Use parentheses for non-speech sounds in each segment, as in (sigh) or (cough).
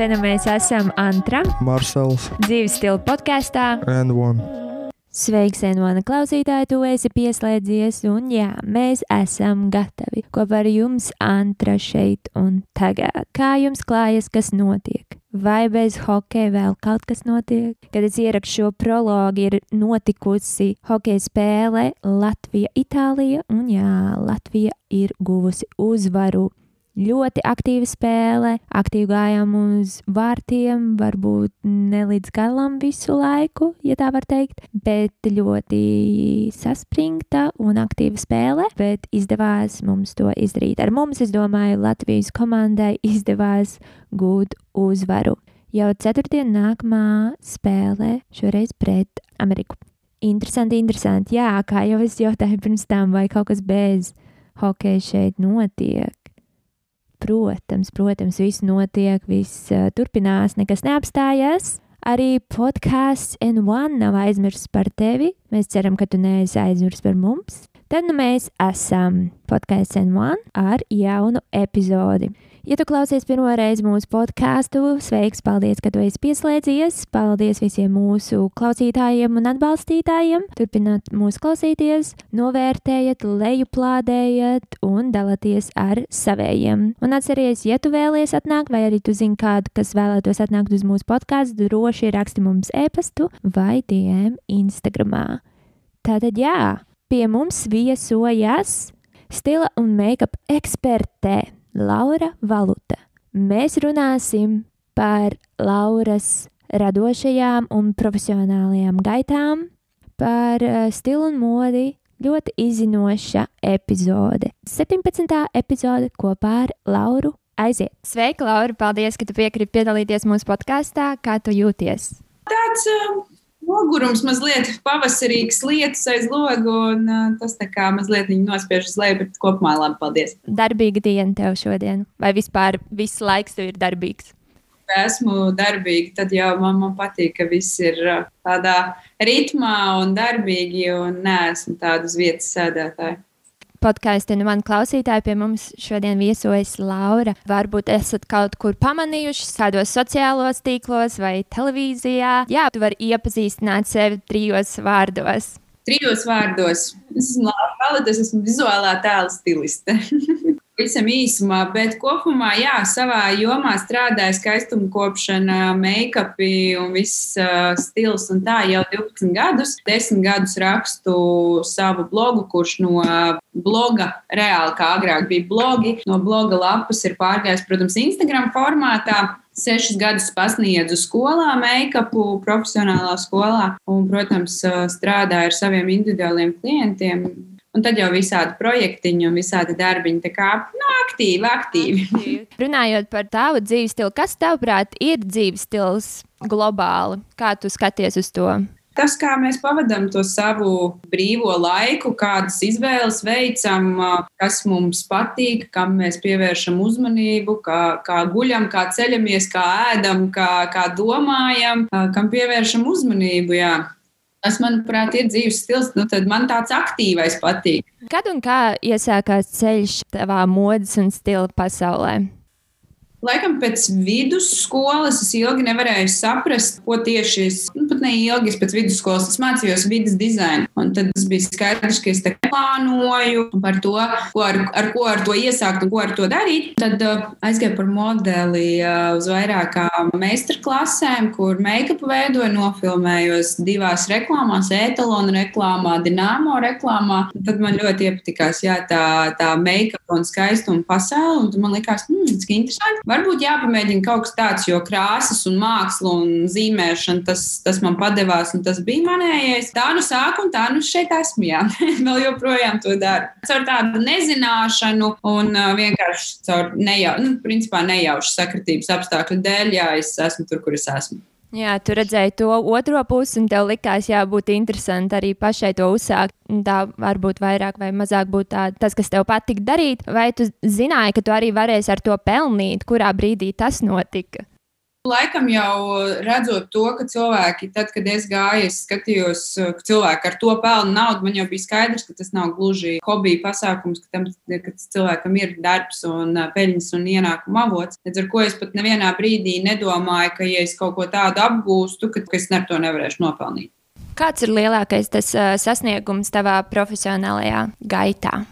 Nu mēs esam Antra, Marsels dzīves stila podkāstā. and One. Sveiks, Envona klausītāji, tu esi pieslēdzies, un jā, mēs esam gatavi kopā ar jums Antra šeit un tagad. Kā jums klājas, kas notiek? Vai bez hokeja vēl kaut kas notiek? Kad es ierakstu šo prologu, ir notikusi hokeja spēle Latvija-Itālija, un jā, Latvija ir guvusi uzvaru ļoti aktīva spēle, aktīvi gājām uz vārtiem, varbūt ne līdz galam visu laiku, ja tā var teikt, bet ļoti saspringta un aktīva spēle, bet izdevās mums to izdarīt. Ar mums, es domāju, Latvijas komandai izdevās gūt uzvaru. Jau ceturtdien nākamā spēle šoreiz pret Ameriku. Interesanti, interesanti. Jā, kā jau es jautāju pirms tam, vai kaut kas bez hokeja šeit notiek. Protams, protams, viss notiek, viss uh, turpinās, nekas neapstājas. Arī podkāsts N1 nav aizmirsts par tevi. Mēs ceram, ka tu neesi aizmirsts par mums. Tad nu mēs esam podkāsts N1 ar jaunu epizodi. Ja tu klausies pirmo reizi mūsu podkāstu, sveiks, paldies, ka tu esi pieslēdzies. Paldies visiem mūsu klausītājiem un atbalstītājiem. Turpiniet mūs klausīties, novērtējiet, lejuplādējiet un dalieties ar savējiem. Un atcerieties, ja tu vēlies atnākt, vai arī tu zini kādu, kas vēlētos atnākt uz mūsu podkāstu, droši raksti mums e-pastu vai DM Instagramā. Tātad jā, pie mums viesojas stila un make-up eksperte Laura Valuta. Mēs runāsim par Lauras radošajām un profesionālajām gaitām, par eh, stilu un modi. Ļoti izzinoša epizode. 17. epizode kopā ar Lauru aiziet. Sveika, Laura! Paldies, ka tu piekriti piedalīties mūsu podkāstā. Kā tu jūties? tāds uh, nogurums, mazliet pavasarīgs lietas aiz logu, un tas tā kā mazliet viņa nospiež uz leju, bet kopumā labi, paldies. Darbīga diena tev šodien, vai vispār viss laiks tev ir darbīgs? Esmu darbīga, tad jau man, man patīk, ka viss ir tādā ritmā un darbīgi, un neesmu tāda uz vietas sēdētāja. Podkāstā nu man klausītāji pie mums šodien viesojas Laura. Varbūt esat kaut kur pamanījuši, kādos sociālos tīklos vai televīzijā. Jā, tu vari iepazīstināt sevi trijos vārdos. Trijos vārdos. Es esmu Laura es esmu vizuālā tēla stiliste. (laughs) Visam īsumā, bet kopumā, jā, savā jomā strādāju skaistuma kopšana, make-up un viss uh, stils un tā jau 12 gadus. 10 gadus rakstu savu blogu, kurš no bloga, reāli kā agrāk bija blogi, no bloga lapas ir pārgājis, protams, Instagram formātā. Sešus gadus pasniedzu skolā, make-upu, profesionālā skolā, un, protams, strādāju ar saviem individuāliem klientiem. Un tad jau visādi projektiņi un visādi darbiņi. Tā kā nu, aktīvi, aktīvi. (laughs) Runājot par tavu dzīves stilu, kas tavuprāt ir dzīves stils globāli? Kā tu skaties uz to? Tas, kā mēs pavadām to savu brīvo laiku, kādas izvēles veicam, kas mums patīk, kam mēs pievēršam uzmanību, kā, kā guļam, kā ceļamies, kā ēdam, kā, kā domājam, kam pievēršam uzmanību. Jā. Tas, manuprāt, ir dzīves stils. Nu, tad man tāds aktīvais patīk. Kad un kā iesākās ceļš tavā modes un stila pasaulē? Laikam pēc vidusskolas es ilgi nevarēju saprast, ko tieši es, nu, pat ne ilgi, es pēc vidusskolas es mācījos vidas dizainu. Un tad tas bija skaidrs, ka es te plānoju par to, ko ar, ar ko ar to iesākt un ko ar to darīt. Tad uh, aizgāju par modeli uh, uz vairākām meistarklasēm, kur make-up veidoju, nofilmējos divās reklāmās, etalonu reklāmā, dināmo reklāmā. Tad man ļoti iepatikās jā, tā, tā make-up un skaistuma pasaule, un man likās, hmm, cik interesanti. Varbūt jāpamēģina kaut kas tāds, jo krāsas un māksla un zīmēšana tas, tas man padevās, un tas bija manējais. Tā nu sāku, un tā nu šeit esmu. Jā, (laughs) vēl joprojām to daru. Caur tādu nezināšanu un vienkārši caur nejau, nu, nejaušu sakritības apstākļu dēļ, jā, es esmu tur, kur es esmu. Jā, tu redzēji to otro pusi, un tev likās, jā, būtu interesanti arī pašai to uzsākt. Tā varbūt vairāk vai mazāk būtu tā, tas, kas tev patīk darīt. Vai tu zināji, ka tu arī varēsi ar to pelnīt, kurā brīdī tas notika? Laikam jau redzot to, ka cilvēki, tad, kad es gāju, es skatījos, ka cilvēki ar to pelna naudu, man jau bija skaidrs, ka tas nav gluži hobija pasākums, ka, tam, ka cilvēkam ir darbs un peļņas un ienākuma avots. Līdz ar to es pat nevienā brīdī nedomāju, ka, ja es kaut ko tādu apgūstu, ka, ka es ar to nevarēšu nopelnīt. Kāds ir lielākais tas sasniegums tavā profesionālajā gaitā?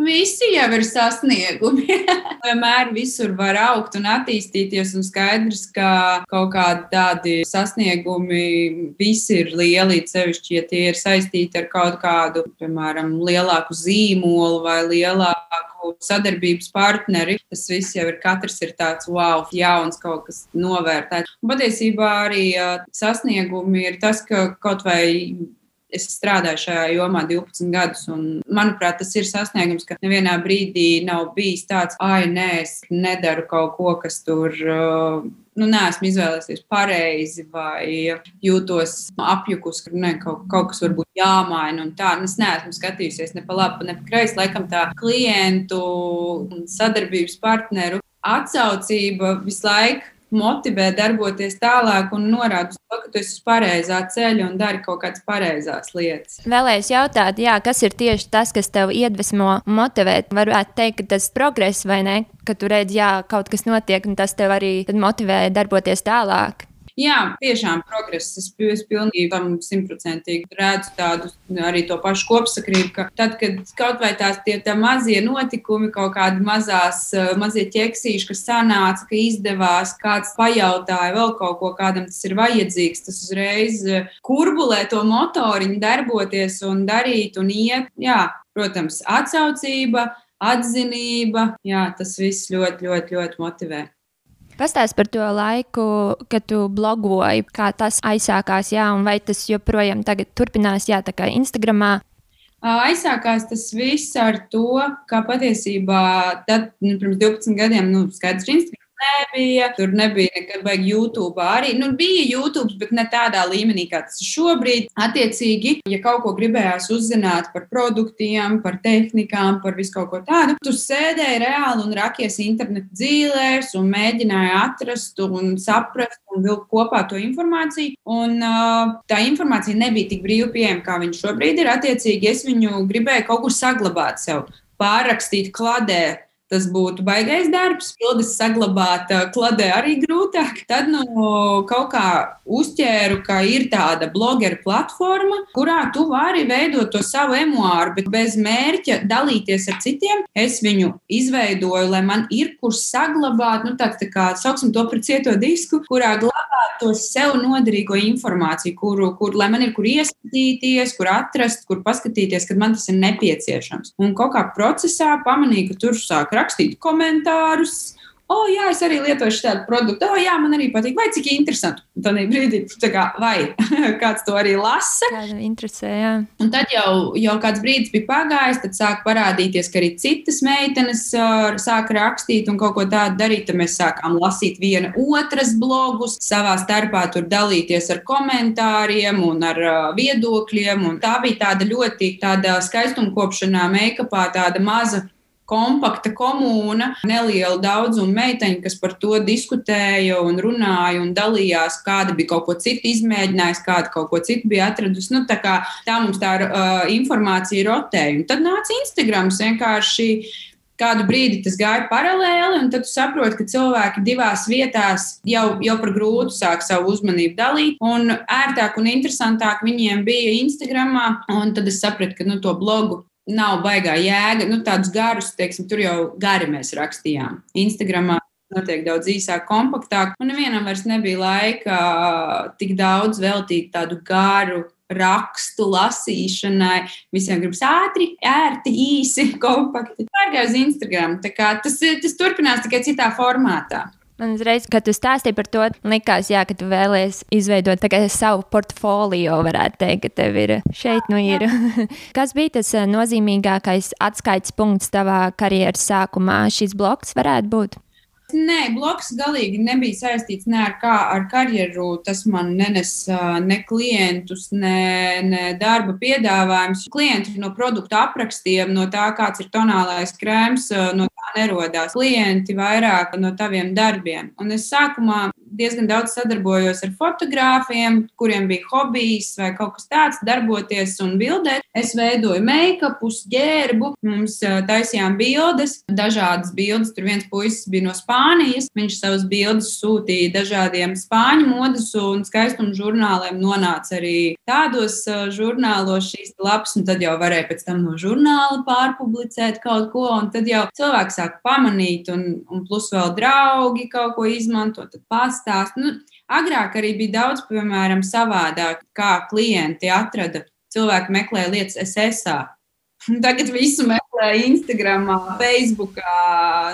Visi jau ir sasniegumi. (laughs) Vienmēr visur var augt un attīstīties, un skaidrs, ka kaut kādi tādi sasniegumi visi ir lieli, sevišķi, ja tie ir saistīti ar kaut kādu, piemēram, lielāku zīmolu vai lielāku sadarbības partneri. Tas viss jau ir katrs ir tāds wow, jauns, kaut kas novērtēts. Patiesībā arī sasniegumi ir tas, ka kaut vai Es strādāju šajā jomā 12 gadus, un manuprāt, tas ir sasniegums, ka nevienā brīdī nav bijis tāds, ah, nē, es nedaru kaut ko, kas tur. Uh, nu, neesmu izvēlējies pareizi, vai jūtos apjukus, ka ne, kaut, kaut kas varbūt jāmaina. Tā. Es neesmu skatījusies ne pa labi, ne pa kreisi. Laikam tā klientu un sadarbības partneru atsaucība visu laiku motivē darboties tālāk un norāda to, ka tu esi uz pareizā ceļa un dari kaut kādas pareizās lietas. Vēlējos jautāt, jā, kas ir tieši tas, kas tev iedvesmo motivēt? Varētu teikt, ka tas progress vai ne, ka tu redzi, jā, kaut kas notiek un tas tev arī motivē darboties tālāk. Jā, tiešām progress. Es, es pilnīgi tam simtprocentīgi redzu tādu arī to pašu kopsakrību, ka tad, kad kaut vai tās tie tā mazie notikumi, kaut kādi mazās, eh, mazie ķeksīši, kas sanāca, ka izdevās, kāds pajautāja vēl kaut ko, kādam tas ir vajadzīgs, tas uzreiz eh, kurbulē to motoriņu darboties un darīt un iet. Jā, protams, atsaucība, atzinība, jā, tas viss ļoti, ļoti, ļoti motivē. Pastāst par to laiku, kad tu blogoji, kā tas aizsākās, jā, un vai tas joprojām turpinās, jā, tā kā Instagramā. Aizsākās tas viss ar to, ka patiesībā tad, nu, pirms 12 gadiem, nu, skaidrs, Instagram nebija. Tur nebija nekad baigi YouTube. Arī nu, bija YouTube, bet ne tādā līmenī, kā tas ir šobrīd. Attiecīgi, ja kaut ko gribējās uzzināt par produktiem, par tehnikām, par visu kaut ko tādu, tu sēdēji reāli un rakies internetu dzīvēs un mēģināji atrast un saprast un vilkt kopā to informāciju. Un, uh, tā informācija nebija tik brīvi pieejama, kā viņa šobrīd ir. Attiecīgi, es viņu gribēju kaut kur saglabāt sev, pārrakstīt kladē Tas būtu baigais darbs, bildes saglabāt kladē arī grūtāk. Tad nu, kaut kā uzķēru, ka ir tāda blogeru platforma, kurā tu vari veidot to savu emuāru, bet bez mērķa dalīties ar citiem. Es viņu izveidoju, lai man ir kur saglabāt, nu, tāds tā kā sauksim to par cieto disku, kurā glabāt to sev noderīgo informāciju, kuru, kur, lai man ir kur ieskatīties, kur atrast, kur paskatīties, kad man tas ir nepieciešams. Un kaut kā procesā pamanīju, ka tur sāk rakstīt komentārus. O, oh, jā, es arī lietoju šādu produktu. O, oh, jā, man arī patīk. Vai cik interesanti. Tad brīdī, kā, vai (laughs) kāds to arī lasa. Kādu interesē, jā. Un tad jau, jau kāds brīdis bija pagājis, tad sāk parādīties, ka arī citas meitenes uh, sāk rakstīt un kaut ko tādu darīt. Tad mēs sākām lasīt viena otras blogus, savā starpā tur dalīties ar komentāriem un ar uh, viedokļiem. Un tā bija tāda ļoti tāda skaistumkopšanā, make-upā, tāda maza kompakta komūna, neliela daudzuma meiteņu, kas par to diskutēja un runāja un dalījās, kāda bija kaut ko citu izmēģinājusi, kāda kaut ko citu bija atradusi. Nu, tā, kā, tā mums tā uh, informācija rotēja. Un tad nāca Instagrams vienkārši kādu brīdi tas gāja paralēli, un tad saproti, ka cilvēki divās vietās jau, jau par grūtu sāk savu uzmanību dalīt. Un ērtāk un interesantāk viņiem bija Instagramā, un tad es sapratu, ka nu, to blogu nav baigā jēga. Nu, tādus garus, teiksim, tur jau gari mēs rakstījām. Instagramā notiek daudz īsāk, kompaktāk. Un nevienam vairs nebija laika tik daudz veltīt tādu garu rakstu lasīšanai. Visiem gribas ātri, ērti, īsi, (laughs) kompakti. Pārgāju uz Instagram. Tas, tas turpinās tikai citā formātā. Man uzreiz, kad tu stāstīji par to, likās, jā, ka tu vēlēsies izveidot savu portfolio, varētu teikt, ka tev ir šeit, nu ir. (laughs) Kas bija tas eh, nozīmīgākais atskaites punkts tavā karjeras sākumā? Šis bloks varētu būt? Nē, bloks galīgi nebija saistīts ne ar, kā, ar karjeru. Tas man nenesa ne klientus, ne, ne darba piedāvājumus. Klienti no produktu aprakstiem, no tā, kāds ir tonālais krēms, no tā nerodās. Klienti vairāk no taviem darbiem. Un es sākumā diezgan daudz sadarbojos ar fotogrāfiem, kuriem bija hobijs vai kaut kas tāds, darboties un bildēt. Es veidoju make-upus, ģērbu, mums taisījām bildes, dažādas bildes. Tur viens puisis bija no Spānijas. Viņš savus bildes sūtīja dažādiem spāņu modes un skaistuma žurnāliem. Nonāca arī tādos žurnālos šīs lapas, un tad jau varēja pēc tam no žurnāla pārpublicēt kaut ko. Un tad jau cilvēks sāk pamanīt, un, un plus vēl draugi kaut ko izmanto, tad pastāst. Nu, agrāk arī bija daudz, piemēram, savādāk, kā klienti atrada. Cilvēki meklē lietas SSA. (laughs) Tagad visu meklē Instagram, Facebook,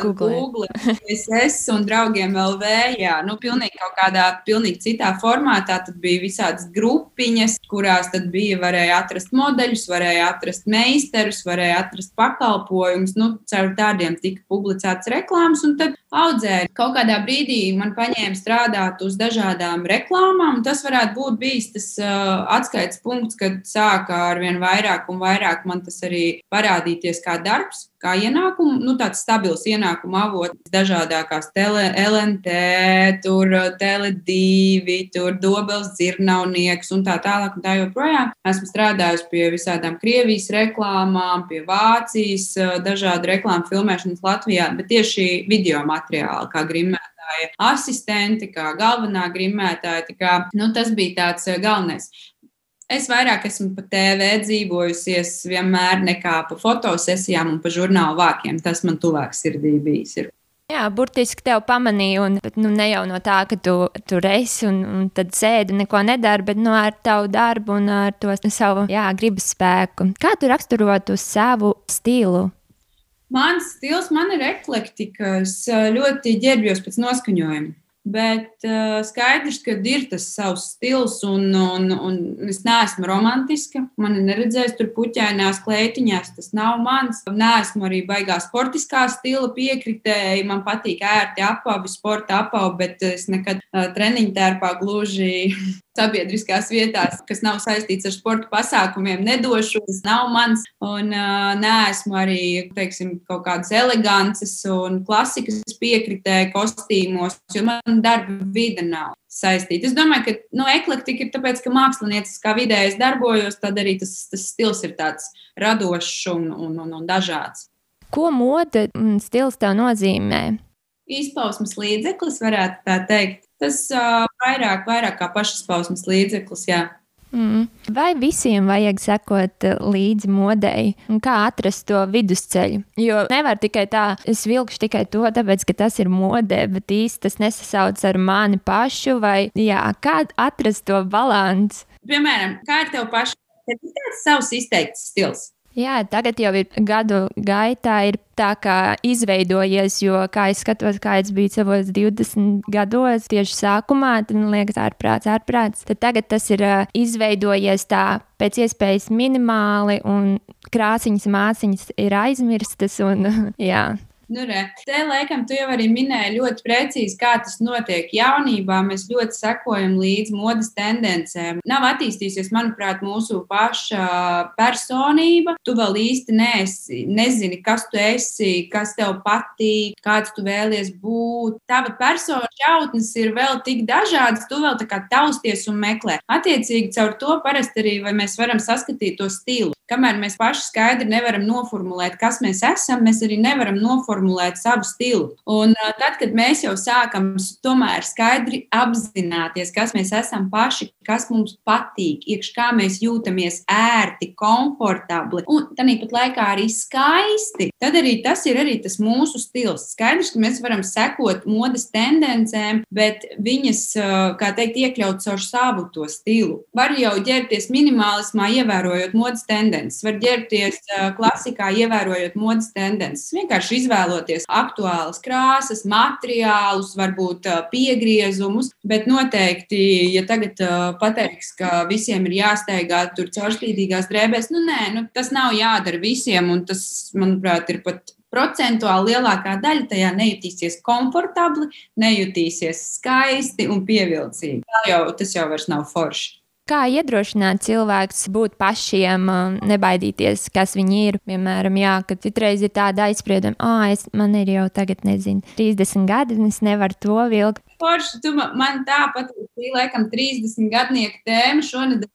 Google, Google SS un draugiem LV. Jā, nu, pilnīgi kaut kādā pilnīgi citā formātā. Tad bija visādas grupiņas, kurās tad bija, varēja atrast modeļus, varēja atrast meistarus, varēja atrast pakalpojumus. Nu, caur tādiem tika publicēts reklāmas, un tad audzēja. Kaut kādā brīdī man paņēma strādāt uz dažādām reklāmām, tas varētu būt bijis tas uh, atskaites punkts, kad sāka ar vien vairāk un vairāk man tas arī parādīties kā darbs, kā ienākumu, nu, tāds stabils ienākuma avots, dažādākās tele, LNT, tur Tele2, tur Dobels dzirnavnieks un tā tālāk un tā joprojām. Esmu strādājusi pie visādām Krievijas reklāmām, pie Vācijas, dažādu reklāmu filmēšanas Latvijā, bet tieši video materiāli, kā grimētāja asistenti, kā galvenā grimētāja. Kā, nu, tas bija tāds galvenais. Es vairāk esmu pa TV dzīvojusies vienmēr nekā pa fotosesijām un pa žurnālu vākiem. Tas man tuvāk sirdī bijis. Ir. Jā, burtiski tev pamanīja, un nu, ne jau no tā, ka tu tur esi un, un tad sēdi un neko nedari, bet no nu, ar tavu darbu un ar to savu jā, gribas spēku. Kā tu raksturotu savu stilu? Mans stils man ir eklektika. Es ļoti ģērbjos pēc noskaņojuma. Bet uh, skaidrs, ka ir tas savs stils, un, un, un es neesmu romantiska. Man ir neredzējis tur puķainās klētiņās, tas nav mans. Neesmu arī baigā sportiskā stila piekritēji. Man patīk ērti apavi, sporta apavi, bet es nekad uh, treniņu tērpā gluži sabiedriskās vietās, kas nav saistīts ar sporta pasākumiem, nedošu. Tas nav mans. Un uh, neesmu arī teiksim, kaut kādas elegances un klasikas piekritēji kostīmos, jo man darba vide nav saistīta. Es domāju, ka nu, eklektika ir tāpēc, ka māksliniecis kā vidējais darbojos, tad arī tas, tas stils ir tāds radošs un, un, un, un dažāds. Ko mode un stils tev nozīmē? Izpausmes līdzeklis, varētu tā teikt. Tas uh, vairāk, vairāk kā pašizpausmes līdzeklis, jā. Mm. Vai visiem vajag sekot līdzi modei, un kā atrast to vidusceļu? Jo nevar tikai tā, es vilkšu tikai to, tāpēc, ka tas ir modē, bet īsti tas nesasauc ar mani pašu, vai jā, kā atrast to balansu? Piemēram, kā ir tev pašam? Tev ir tāds savs izteikts stils. Jā, tagad jau ir gadu gaitā, ir tā kā izveidojies, jo, kā es skatos, kā es biju savos 20 gados, tieši sākumā, tad man liekas, ārprāts, ārprāts. Tad tagad tas ir uh, izveidojies tā pēc iespējas minimāli, un krāsiņas māciņas ir aizmirstas, un (laughs) jā. Nu, re. Te laikam tu jau arī minēji ļoti precīzi, kā tas notiek. Jaunībā mēs ļoti sekojam līdzi modes tendencēm. Nav attīstījusies, manuprāt, mūsu paša personība. Tu vēl īsti neesi, nezini, kas tu esi, kas tev patīk, kāds tu vēlies būt. Tava personas jautnes ir vēl tik dažādas, tu vēl tā kā tausties un meklē. Attiecīgi, caur to parasti arī mēs varam saskatīt to stilu. Kamēr mēs paši skaidri nevaram noformulēt, kas mēs esam, mēs arī nevaram noformulēt savu stilu. Un tad, kad mēs jau sākam tomēr skaidri apzināties, kas mēs esam paši, kas mums patīk, iekš kā mēs jūtamies ērti, komfortabli un tāpat laikā arī skaisti, tad arī tas ir arī tas mūsu stils. Skaidrs, ka mēs varam sekot modes tendencēm, bet viņas, kā teikt, iekļaut caur savu to stilu. Var jau ģērbties minimālismā, ievērojot modes tendences tendences. Var ģērbties klasikā, ievērojot modes tendences. Vienkārši izvēloties aktuālas krāsas, materiālus, varbūt piegriezumus, bet noteikti, ja tagad pateiks, ka visiem ir jāsteigā tur caurspīdīgās drēbēs, nu nē, nu, tas nav jādara visiem, un tas, manuprāt, ir pat procentuāli lielākā daļa tajā nejutīsies komfortabli, nejutīsies skaisti un pievilcīgi. Tā jau, tas jau vairs nav forši. Kā iedrošināt cilvēkus būt pašiem, nebaidīties, kas viņi ir? Piemēram, jā, ka citreiz ir tāda aizsprieduma, ah, oh, man ir jau tagad, nezinu, 30 gadi, un es nevaru to vilkt. Forši, tu man tā patīk, šī laikam 30 gadnieku tēma šonadēļ.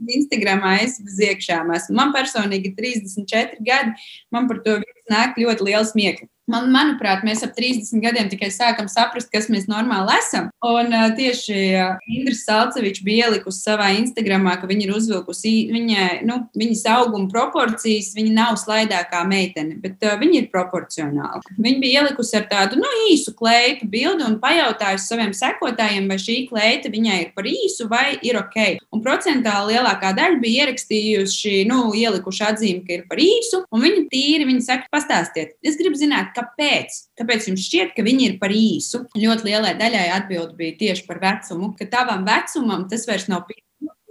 Instagramā es bez iekšām esmu. Man personīgi ir 34 gadi. Man par to nāk ļoti liels smieklus. Man, manuprāt, mēs ap 30 gadiem tikai sākam saprast, kas mēs normāli esam. Un uh, tieši uh, Indra Salceviča bija ielikusi savā Instagramā, ka viņa ir uzvilkusi viņa, nu, viņas auguma proporcijas. Viņa nav slaidākā meitene, bet uh, viņa ir proporcionāla. Viņa bija ielikusi ar tādu nu, īsu kleitu bildi un pajautājusi saviem sekotājiem, vai šī kleita viņai ir par īsu vai ir ok. Un procentāli lielākā daļa bija ierakstījuši, nu, ielikuši atzīmi, ka ir par īsu. Un viņi tīri, viņi saka, pastāstiet, es gribu zināt, kāpēc? Kāpēc jums šķiet, ka viņi ir par īsu? Ļoti lielai daļai atbild bija tieši par vecumu, ka tavam vecumam tas vairs nav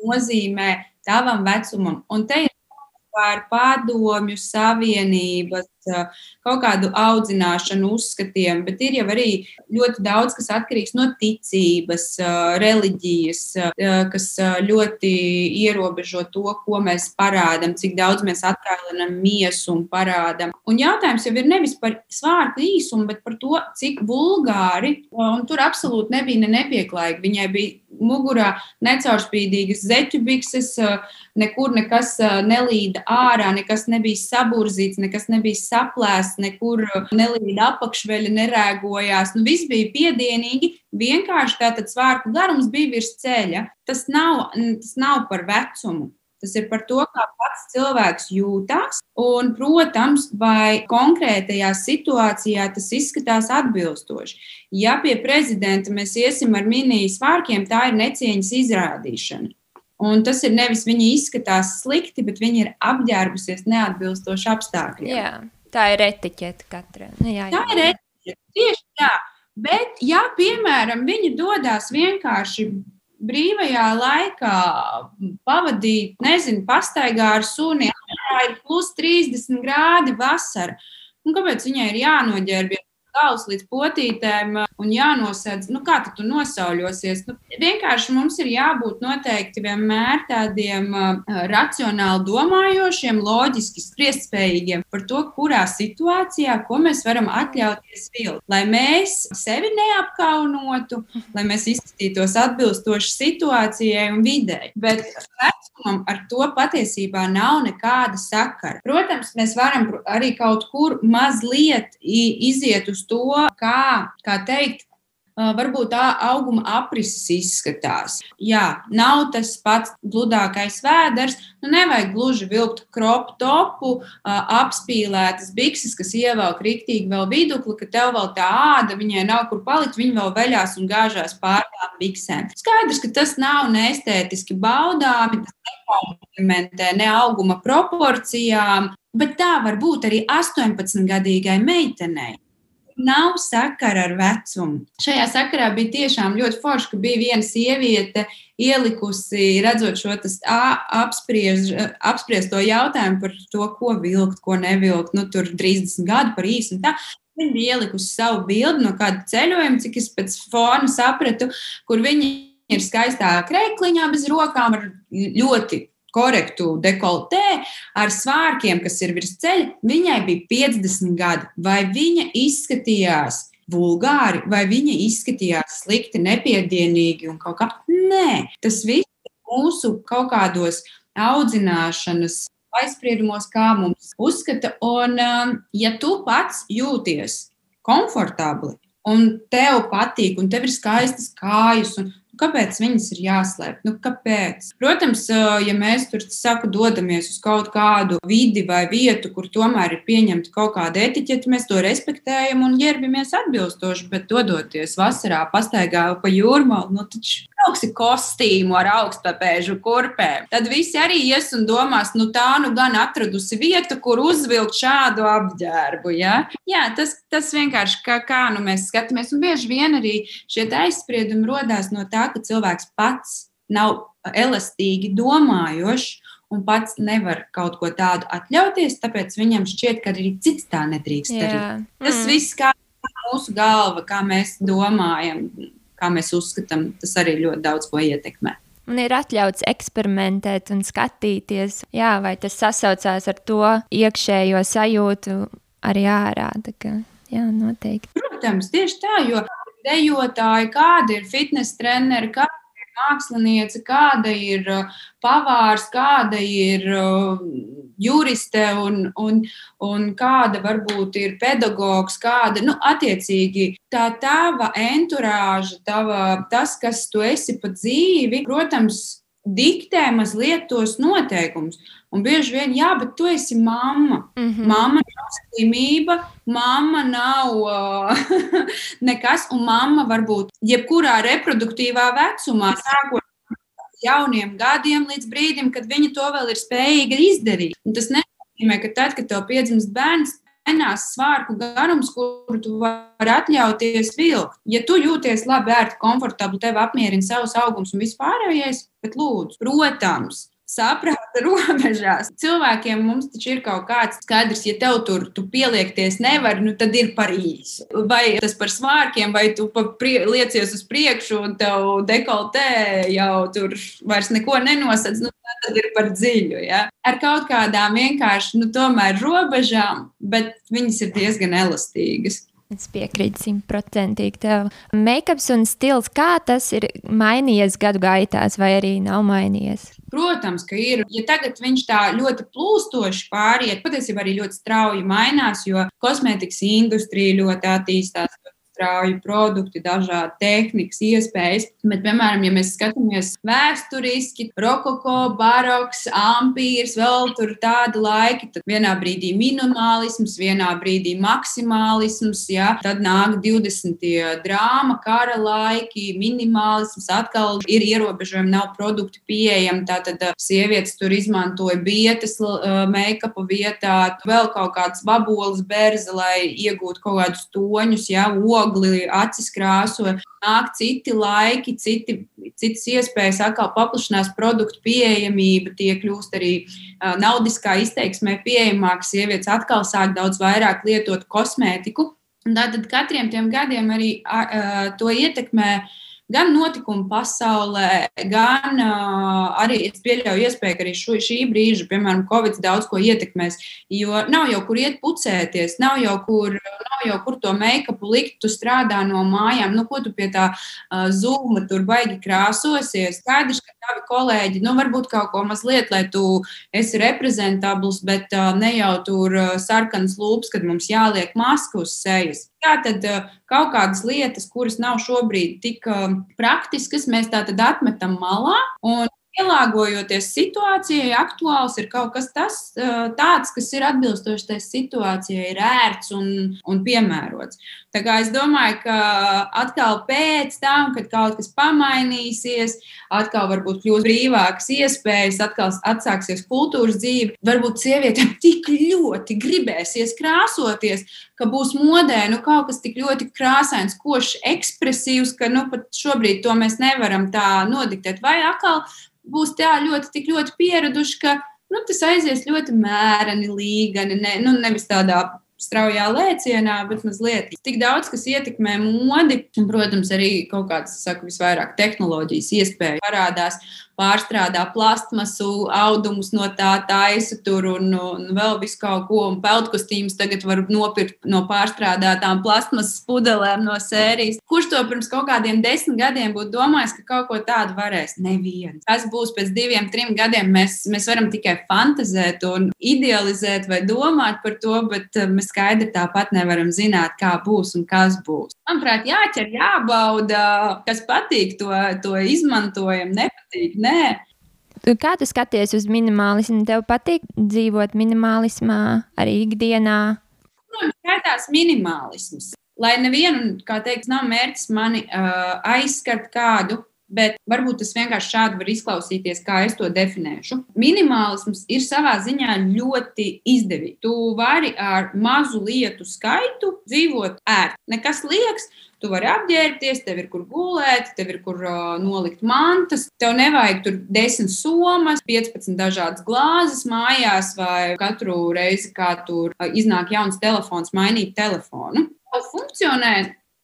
nozīmē tavam vecumam. Un te ir par padomju savienības kaut kādu audzināšanu, uzskatiem, bet ir jau arī ļoti daudz, kas atkarīgs no ticības, reliģijas, kas ļoti ierobežo to, ko mēs parādām, cik daudz mēs attēlinām miesu un parādām. Un jautājums jau ir nevis par svārku īsumu, bet par to, cik vulgāri, un tur absolūti nebija ne nepieklājīgi. Viņai bija mugurā necaurspīdīgas zeķu bikses, nekur nekas nelīda ārā, nekas nebija saburzīts, nekas nebija saplēsts, nekur nelīda apakšveļa, nerēgojās. Nu, viss bija piedienīgi, vienkārši tātad svārku garums bija virs ceļa. Tas nav, tas nav par vecumu. Tas ir par to, kā pats cilvēks jūtas. Un, protams, vai konkrētajā situācijā tas izskatās atbilstoši. Ja pie prezidenta mēs iesim ar minijas vārkiem, tā ir necieņas izrādīšana. Un tas ir nevis viņa izskatās slikti, bet viņa ir apģērbusies neatbilstoši apstākļiem. Jā, tā ir etiķete katrai. Nu, jā, jā. Tā ir etiķete. Tieši tā. Bet, ja, piemēram, viņi dodas vienkārši brīvajā laikā pavadīt, nezinu, pastaigā ar suni, ir plus 30 grādi vasara. Un kāpēc viņai ir jānoģērbjas galvas līdz potītēm un jānosēdz. Nu, kā tu nosauļosies? Nu, vienkārši mums ir jābūt noteikti vienmēr tādiem uh, racionāli domājošiem, loģiski spriestspējīgiem par to, kurā situācijā, ko mēs varam atļauties vilkt. Lai mēs sevi neapkaunotu, lai mēs izskatītos atbilstoši situācijai un videi. Bet vecumam ar to patiesībā nav nekāda sakara. Protams, mēs varam arī kaut kur mazliet iziet uz to, kā, kā teikt, varbūt tā auguma aprises izskatās. Jā, nav tas pats gludākais vēders. Nu, nevajag gluži vilkt kropu topu, apspīlētas bikses, kas ievelk rīktīgi vēl vidukli, ka tev vēl tā āda, viņai nav kur palikt, viņa vēl veļās un gāžās pār tām biksēm. Skaidrs, ka tas nav neestētiski baudāmi, tas nekomplimentē ne auguma proporcijām, bet tā var būt arī 18-gadīgai meitenei nav sakara ar vecumu. Šajā sakarā bija tiešām ļoti forši, ka bija viena sieviete ielikusi, redzot šo apspriež, apspriesto jautājumu par to, ko vilkt, ko nevilkt. Nu, tur 30 gadu par īsu un tā. Viņa bija ielikusi savu bildi no kāda ceļojuma, cik es pēc fona sapratu, kur viņa ir skaistā krēkliņā bez rokām ar ļoti korektu dekoltē ar svārkiem, kas ir virs ceļa, viņai bija 50 gadi. Vai viņa izskatījās vulgāri, vai viņa izskatījās slikti, nepiedienīgi un kaut kā? Nē, tas viss mūsu kaut kādos audzināšanas aizspriedumos, kā mums uzskata. Un, um, ja tu pats jūties komfortabli un tev patīk, un tev ir skaistas kājas, un Kāpēc viņas ir jāslēp? Nu, kāpēc? Protams, ja mēs tur saku, dodamies uz kaut kādu vidi vai vietu, kur tomēr ir pieņemta kaut kāda etiķeta, mēs to respektējam un ģērbamies atbilstoši. Bet dodoties vasarā, pastaigā pa jūrmālu, nu, taču brauksi kostīmu ar augstpapēžu kurpēm. Tad visi arī ies un domās, nu tā nu gan atradusi vietu, kur uzvilkt šādu apģērbu. Ja? Jā, tas, tas vienkārši kā, kā nu mēs skatāmies. Un bieži vien arī šie aizspriedumi rodās no tā, ka cilvēks pats nav elastīgi domājošs un pats nevar kaut ko tādu atļauties, tāpēc viņam šķiet, ka arī cits tā nedrīkst darīt. Tas mm. viss kā mūsu galva, kā mēs domājam, kā mēs uzskatām, tas arī ļoti daudz ko ietekmē. Un ir atļauts eksperimentēt un skatīties, jā, vai tas sasaucās ar to iekšējo sajūtu arī ārā. Kā, jā, noteikti. Protams, tieši tā, jo dejotāji, kādi ir fitnes treneri, kādi ir mākslinieci, kāda ir uh, pavārs, kāda ir uh, juriste un, un, un kāda varbūt ir pedagogs, kāda, nu, attiecīgi, tā tava enturāža, tava, tas, kas tu esi pa dzīvi, protams, diktē mazliet tos noteikumus. Un bieži vien, jā, bet tu esi mamma. Mm -hmm. Mamma nav slimība, mamma nav uh, (laughs) nekas, un mamma var būt jebkurā reproduktīvā vecumā, sākot jauniem gadiem līdz brīdim, kad viņa to vēl ir spējīga izdarīt. Un tas nenozīmē, ka tad, kad tev piedzimst bērns, mainās svārku garums, kuru tu vari atļauties vilkt. Ja tu jūties labi, ērti, komfortabli, tev apmierina savs augums un vispārējais, bet lūdzu, protams, saprāta (laughs) robežās. Cilvēkiem mums taču ir kaut kāds skaidrs, ja tev tur tu pieliekties nevar, nu tad ir par īsu. Vai tas par svārkiem, vai tu prie, liecies uz priekšu un tev dekoltē jau tur vairs neko nenosadz, nu tad ir par dziļu. Ja? Ar kaut kādām vienkārši, nu tomēr robežām, bet viņas ir diezgan elastīgas. Es piekrītu simtprocentīgi tev. Makeups un stils, kā tas ir mainījies gadu gaitās, vai arī nav mainījies? Protams, ka ir. Ja tagad viņš tā ļoti plūstoši pāriet, patiesībā arī ļoti strauji mainās, jo kosmētikas industrija ļoti attīstās strauji produkti, dažādi tehnikas, iespējas. Bet, piemēram, ja mēs skatāmies vēsturiski, rokoko, baroks, ampīrs, vēl tur tādi laiki, tad vienā brīdī minimālisms, vienā brīdī maksimālisms, ja? tad nāk 20. drāma, kara laiki, minimālisms, atkal ir ierobežojumi, nav produkti pieejami. Tātad sievietes tur izmantoja bietas make-upa vietā, vēl kaut kādas babolas berza, lai iegūtu kaut kādus toņus, ja, ogu ogli, acis krāso, nāk citi laiki, citi, citas iespējas, atkal paplašinās produktu pieejamība, tie kļūst arī naudiskā izteiksmē pieejamāk, sievietes atkal sāk daudz vairāk lietot kosmētiku. Tātad katriem tiem gadiem arī uh, to ietekmē uh, gan notikumu pasaulē, gan uh, arī es pieļauju iespēju, ka arī šo, šī brīža, piemēram, Covid daudz ko ietekmēs. Jo nav jau kur iet pucēties, nav jau kur, nav jau kur to make-upu likt, tu strādā no mājām. Nu, ko tu pie tā uh, zūma tur baigi krāsosies? Skaidrs, ka tavi kolēģi, nu, varbūt kaut ko mazliet, lai tu esi reprezentabls, bet uh, ne jau tur uh, sarkanas lūpas, kad mums jāliek maska uz sejas. Jā, tad uh, kaut kādas lietas, kuras nav šobrīd tik uh, praktiskas, mēs tā tad atmetam malā. Un pielāgojoties situācijai, aktuāls ir kaut kas tas, tāds, kas ir atbilstošs tai situācijai, ir ērts un, un piemērots. Tā kā es domāju, ka atkal pēc tam, kad kaut kas pamainīsies, atkal varbūt kļūs brīvākas iespējas, atkal atsāksies kultūras dzīve, varbūt sievietēm tik ļoti gribēsies krāsoties, ka būs modē nu, kaut kas tik ļoti krāsains, košs, ekspresīvs, ka nu, pat šobrīd to mēs nevaram tā nodiktēt. Vai atkal būs tā ļoti, tik ļoti pieraduši, ka nu, tas aizies ļoti mēreni, līgani, ne, nu, nevis tādā straujā lēcienā, bet mazliet tik daudz, kas ietekmē modi. Un, protams, arī kaut kādas, saku, visvairāk tehnoloģijas iespējas parādās pārstrādā plastmasu, audumus no tā taisa tur un, un vēl visu kaut ko. Un peldkostīmus tagad var nopirkt no pārstrādātām plastmasas pudelēm no sērijas. Kurš to pirms kaut kādiem desmit gadiem būtu domājis, ka kaut ko tādu varēs? Neviens. Kas būs pēc diviem, trim gadiem, mēs, mēs varam tikai fantazēt un idealizēt vai domāt par to, bet eh, mēs skaidri tāpat nevaram zināt, kā būs un kas būs. Manuprāt, jāķer, jābauda, kas patīk, to, to izmantojam, nepatīk. Ne nē. Kā tu skaties uz minimālismu? Tev patīk dzīvot minimālismā arī ikdienā? Protams, skaitās minimālisms. Lai nevienu, kā teikt, nav mērķis mani uh, aizskart kādu, bet varbūt tas vienkārši šādi var izklausīties, kā es to definēšu. Minimālisms ir savā ziņā ļoti izdevīgs. Tu vari ar mazu lietu skaitu dzīvot ērti. Nekas liekas, Tu vari apģērbties, tev ir kur gulēt, tev ir kur uh, nolikt mantas. Tev nevajag tur 10 somas, 15 dažādas glāzes mājās, vai katru reizi, kā tur uh, iznāk jauns telefons, mainīt telefonu. Funkcionē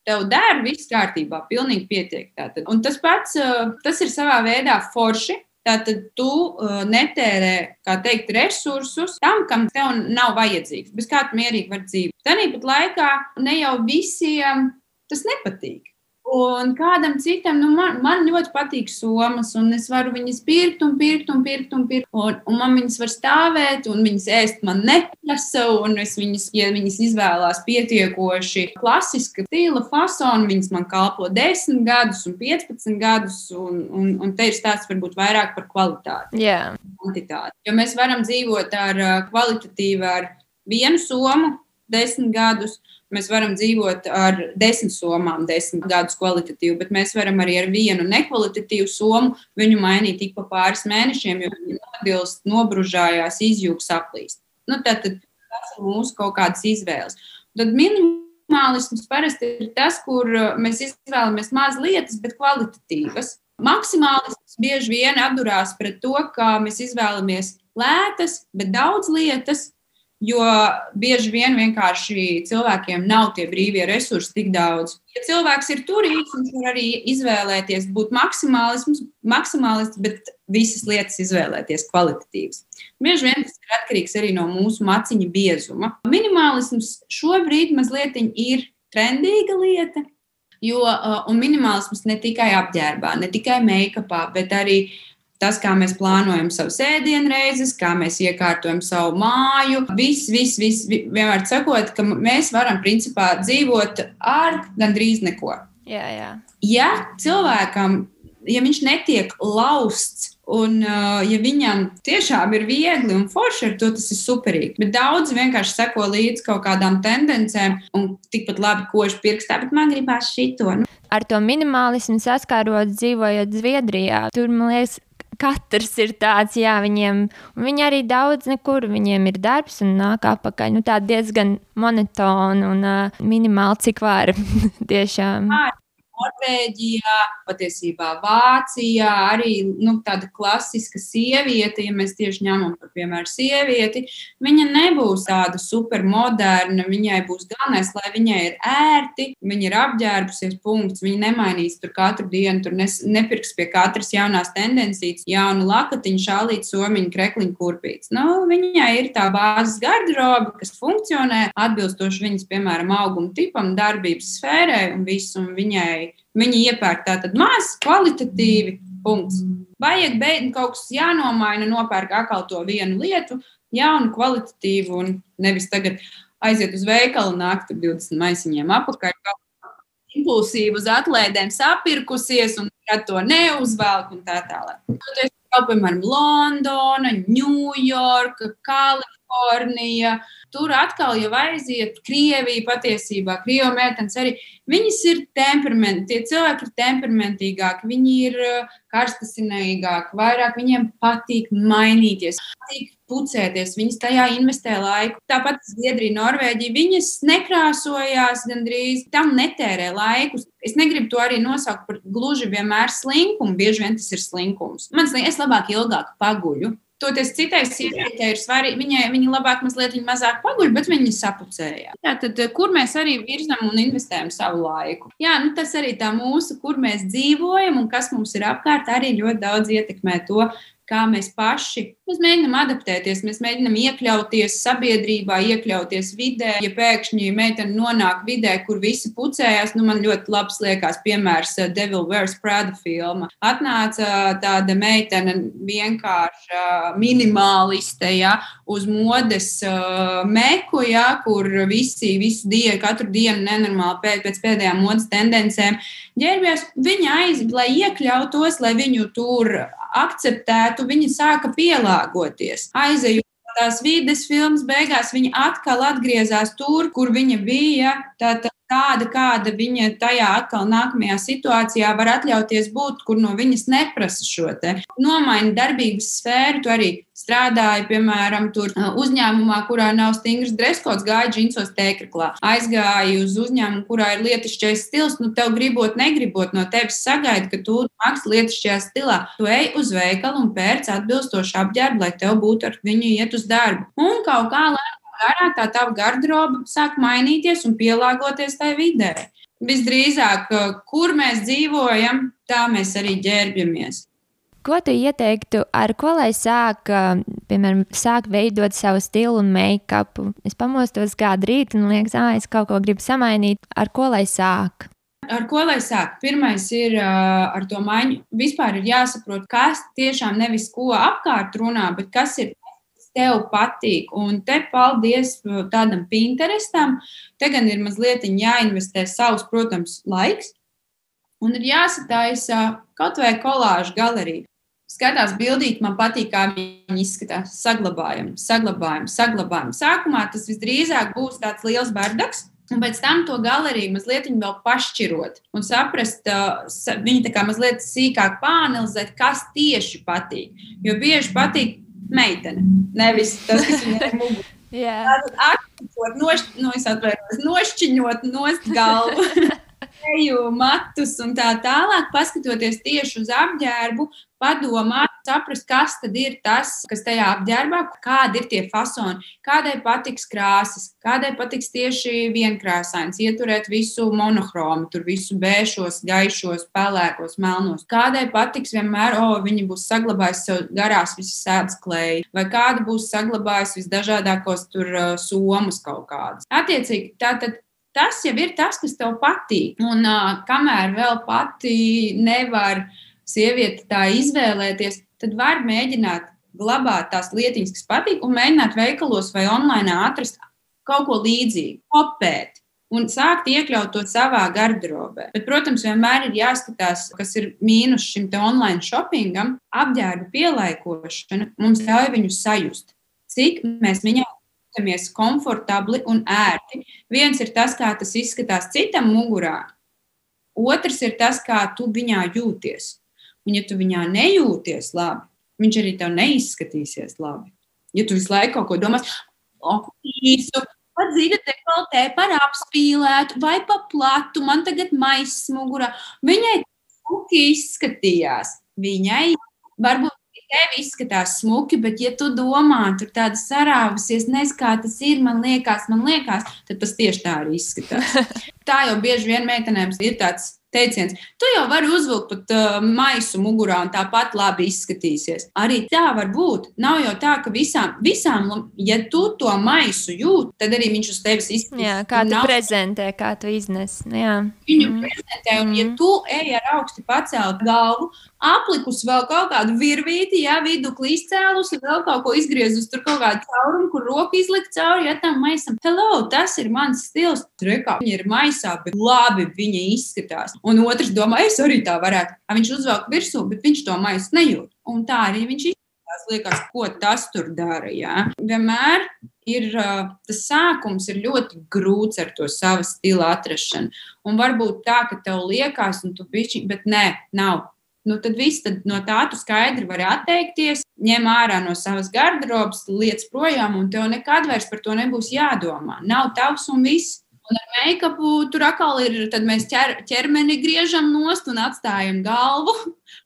tev der, viss kārtībā, pilnīgi pietiek. Tātad. Un tas pats, tas ir savā veidā forši. Tātad tu uh, netērē, kā teikt, resursus tam, kam tev nav vajadzīgs, bez kā tu mierīgi vari dzīvot. Tāpat laikā ne jau visiem tas nepatīk. Un kādam citam, nu, man, man ļoti patīk somas, un es varu viņas pirkt, un pirkt, un pirkt, un pirkt. Un, un man viņas var stāvēt, un viņas ēst man neprasa, un es viņas, ja viņas izvēlās pietiekoši klasiska stila fasonu, viņas man kalpo 10 gadus, un 15 gadus, un, un, un te ir stāsts varbūt vairāk par kvalitāti. Jā. Kvantitāti. Jo mēs varam dzīvot ar kvalitatīvu, ar vienu somu, desmit gadus, Mēs varam dzīvot ar desmit somām, desmit gadus kvalitatīvi, bet mēs varam arī ar vienu nekvalitatīvu somu viņu mainīt ik pa pāris mēnešiem, jo viņi nodilst, nobružājās, izjūgs, aplīst. Nu, tad, tad tas ir mūsu kaut kādas izvēles. Tad minimālisms parasti ir tas, kur uh, mēs izvēlamies maz lietas, bet kvalitatīvas. Maksimālisms bieži vien atdurās pret to, ka mēs izvēlamies lētas, bet daudz lietas, Jo bieži vien vienkārši cilvēkiem nav tie brīvie resursi tik daudz. Ja cilvēks ir turīgs, viņš var arī izvēlēties būt maksimālists, bet visas lietas izvēlēties kvalitatīvas. Bieži vien tas ir atkarīgs arī no mūsu maciņa biezuma. Minimālisms šobrīd mazliet ir trendīga lieta. Jo, un minimālisms ne tikai apģērbā, ne tikai make-upā, bet arī Tas, kā mēs plānojam savus ēdienreizes, kā mēs iekārtojam savu māju, viss, viss, viss, vienmēr sakot, ka mēs varam principā dzīvot ar gandrīz neko. Jā, jā. Ja cilvēkam, ja viņš netiek lausts Un, uh, ja viņam tiešām ir viegli un forši ar to, tas ir superīgi. Bet daudzi vienkārši seko līdzi kaut kādām tendencēm un tikpat labi koši pirkstā, bet man gribās šito. Nu. Ar to minimālismu saskārot dzīvojot Zviedrijā, tur man liekas, katrs ir tāds, jā, viņiem, viņi arī daudz nekur, viņiem ir darbs un nāk apakaļ. Nu, tā diezgan monotona un uh, minimāli, cik var (laughs) tiešām. Jā, Norvēģijā, patiesībā Vācijā arī nu, tāda klasiska sieviete, ja mēs tieši ņemam par piemēru sievieti, viņa nebūs tāda supermoderna. Viņai būs galvenais, lai viņai ir ērti, viņa ir apģērbusies, punkts. Viņa nemainīs tur katru dienu, tur nes, nepirks pie katras jaunās tendencijas, jaunu lakatiņu, šālītu, somiņu, krekliņu, kurpītes. Nu, viņai ir tā bāzes garderoba, kas funkcionē atbilstoši viņas, piemēram, auguma tipam, darbības sfērai un visu, un viņai Viņi iepērk tātad maz, kvalitatīvi, punkts. Vajag beigt kaut kas jānomaina, nopērk atkal to vienu lietu, jaunu, kvalitatīvu, un nevis tagad aiziet uz veikalu, nākt ar 20 maisiņiem apakaļ. Impulsīvi uz atlēdēm sapirkusies, un to neuzvelk, un tā tālāk. Kaut piemēram, Londona, Ņujorka, Kalifornija. Tur atkal jau aiziet Krievija patiesībā, Krievija meitenes arī Viņas ir temperamenti, tie cilvēki ir temperamentīgāki, viņi ir uh, karstasinīgāki, vairāk viņiem patīk mainīties, patīk pucēties, viņas tajā investē laiku. Tāpat Zviedrija, Norvēģija, viņas nekrāsojās gandrīz, tam netērē laiku. Es negribu to arī nosaukt par gluži vienmēr slinkumu, bieži vien tas ir slinkums. Man liekas, es labāk ilgāk paguļu. Toties citai sievietei ir svarīgi, viņai viņa labāk, mazliet viņa mazāk paguļ, bet viņa sapucēja. Jā, tad, eh, kur mēs arī virzam un investējam savu laiku? Jā, nu, tas arī tā mūsu, kur mēs dzīvojam un kas mums ir apkārt, arī ļoti daudz ietekmē to, kā mēs paši mēs mēģinām adaptēties, mēs mēģinām iekļauties sabiedrībā, iekļauties vidē. Ja pēkšņi meitene nonāk vidē, kur visi pucējās, nu man ļoti labs liekas piemērs uh, Devil Wears Prada filma. Atnāca tāda meitene vienkārši minimāliste, ja, uz modes uh, meku, ja, kur visi visu dienu, katru dienu nenormāli pēc, pēc pēdējām modes tendencēm ģērbjās. Viņa aizbēga, lai iekļautos, lai viņu tur akceptētu, viņi sāka pielāgoties. Aizejot tās vides filmas beigās viņa atkal atgriezās tur, kur viņa bija. Tātad tāda, kāda viņa tajā atkal nākamajā situācijā var atļauties būt, kur no viņas neprasa šo te nomaini darbības sfēru. Tu arī strādāji, piemēram, tur uzņēmumā, kurā nav stingrs dreskots, gāja džinsos tēkraklā. Aizgāji uz uzņēmumu, kurā ir lietišķais stils, nu tev gribot, negribot no tevis sagaida, ka tu mākslinieks lietišķajā stilā. Tu ej uz veikalu un pērc atbilstošu apģērbu, lai tev būtu ar viņu iet uz darbu. Un kaut kā lēnām garā tā tava garderoba sāk mainīties un pielāgoties tai vidē. visdrīzāk, kur mēs dzīvojam, tā mēs arī ģērbjamies. Ko tu ieteiktu, ar ko lai sāk, piemēram, sāk veidot savu stilu un make-upu? Es pamostos kādu rītu un liekas, ah, es kaut ko gribu samainīt. Ar ko lai sāk? Ar ko lai sāk? Pirmais ir uh, ar to maiņu. Vispār ir jāsaprot, kas tiešām nevis ko apkārt runā, bet kas ir tev patīk. Un te paldies tādam Pinterestam. Te gan ir mazliet jāinvestē savs, protams, laiks. Un ir jāsataisa kaut vai kolāžu galerija. Skatās bildīt, man patīk, kā viņi izskatās. Saglabājam, saglabājam, saglabājam. Sākumā tas visdrīzāk būs tāds liels bardaks, Un pēc tam to galeriju mazliet vēl pašķirot un saprast, uh, viņi tā kā mazliet sīkāk pāanalizēt, kas tieši patīk. Jo bieži patīk meitene, nevis tas, kas viņai ir (laughs) mugurā. Yeah. Tātad akcentēt, nošķ, no, atvainojos, nošķiņot nost galvu. (laughs) Eju, matus un tā tālāk, paskatoties tieši uz apģērbu, padomāt, saprast, kas tad ir tas, kas tajā apģērbā, kādi ir tie fasoni, kādai patiks krāsas, kādai patiks tieši vienkrāsains, ieturēt visu monochromu, tur visu bēšos, gaišos, pelēkos, melnos. Kādai patiks vienmēr, o, oh, viņi būs saglabājuši sev garās visas sēdes klēji, vai kāda būs saglabājusi visdažādākos tur uh, somas kaut kādas. Attiecīgi, tātad tas jau ir tas, kas tev patīk. Un uh, kamēr vēl pati nevar sieviete tā izvēlēties, tad var mēģināt glabāt tās lietiņas, kas patīk, un mēģināt veikalos vai online atrast kaut ko līdzīgu, kopēt. Un sākt iekļaut to savā garderobē. Bet, protams, vienmēr ir jāskatās, kas ir mīnus šim online shoppingam. Apģērba pielāgošana mums ļauj viņu sajust. Cik mēs viņā jūtamies komfortabli un ērti. Viens ir tas, kā tas izskatās citam mugurā, otrs ir tas, kā tu viņā jūties. Un, ja tu viņā nejūties labi, viņš arī tev neizskatīsies labi. Ja tu visu laiku kaut ko domā, oh, īsu, pat zina, dekoltē par apspīlētu vai pa platu, man tagad maisa mugurā. Viņai smuki izskatījās. Viņai varbūt tev izskatās smuki, bet, ja tu domā, tur tāda sarāvusies, nezinu, kā tas ir, man liekas, man liekas, tad tas tieši tā arī izskatās. (laughs) tā jau bieži vien meitenēm ir tāds teiciens, tu jau vari uzvilkt pat uh, maisu mugurā un tāpat labi izskatīsies. Arī tā var būt. Nav jau tā, ka visām, visām ja tu to maisu jūti, tad arī viņš uz tevis izskatās. Jā, kā tu nav... prezentē, kā tu iznes. Jā. Viņu mm. prezentē, un ja tu ej ar augsti paceltu galvu, aplikus vēl kaut kādu virvīti, ja vidu klīscēlus, vēl kaut ko izgriezus, tur kaut kādu caurumu, kur roku izlikt cauri, ja tam maisam. Hello, tas ir mans stils. Rekā, viņa ir maisā, bet labi viņa izskatās. Un otrs domā, es arī tā varētu. Viņš uzvelk virsū, bet viņš to maisu nejūt. Un tā arī viņš izskatās. Liekas, ko tas tur dara. Jā. Vienmēr ir tas sākums ir ļoti grūts ar to savu stilu atrašanu. Un varbūt tā, ka tev liekas, un tu bišķi, bet nē, nav. Nu, tad viss tad no tā tu skaidri vari atteikties, ņem ārā no savas garderobas, lietas projām, un tev nekad vairs par to nebūs jādomā. Nav tavs un viss. Un ar make-upu tur atkal ir, tad mēs ķer, ķermeni griežam nost un atstājam galvu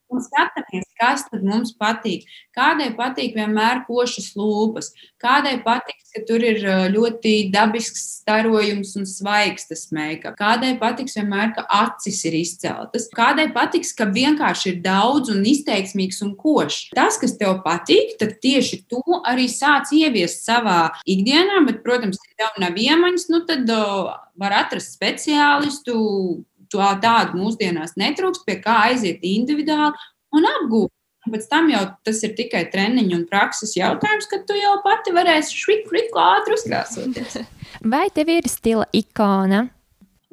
un skatāmies, kas tad mums patīk. Kādai patīk vienmēr košas lūpas, kādai patīk, ka tur ir ļoti dabisks starojums un svaigs tas make-up, kādai patiks vienmēr, ka acis ir izceltas, kādai patiks, ka vienkārši ir daudz un izteiksmīgs un košs. Tas, kas tev patīk, tad tieši to arī sāc ieviest savā ikdienā, bet, protams, ja tev nav iemaņas, nu tad var atrast speciālistu, tādu mūsdienās netrūkst, pie kā aiziet individuāli un apgūt. Un pēc tam jau tas ir tikai treniņu un prakses jautājums, kad tu jau pati varēsi šviku, šviku ātri uzkrāsoties. (laughs) Vai tev ir stila ikona?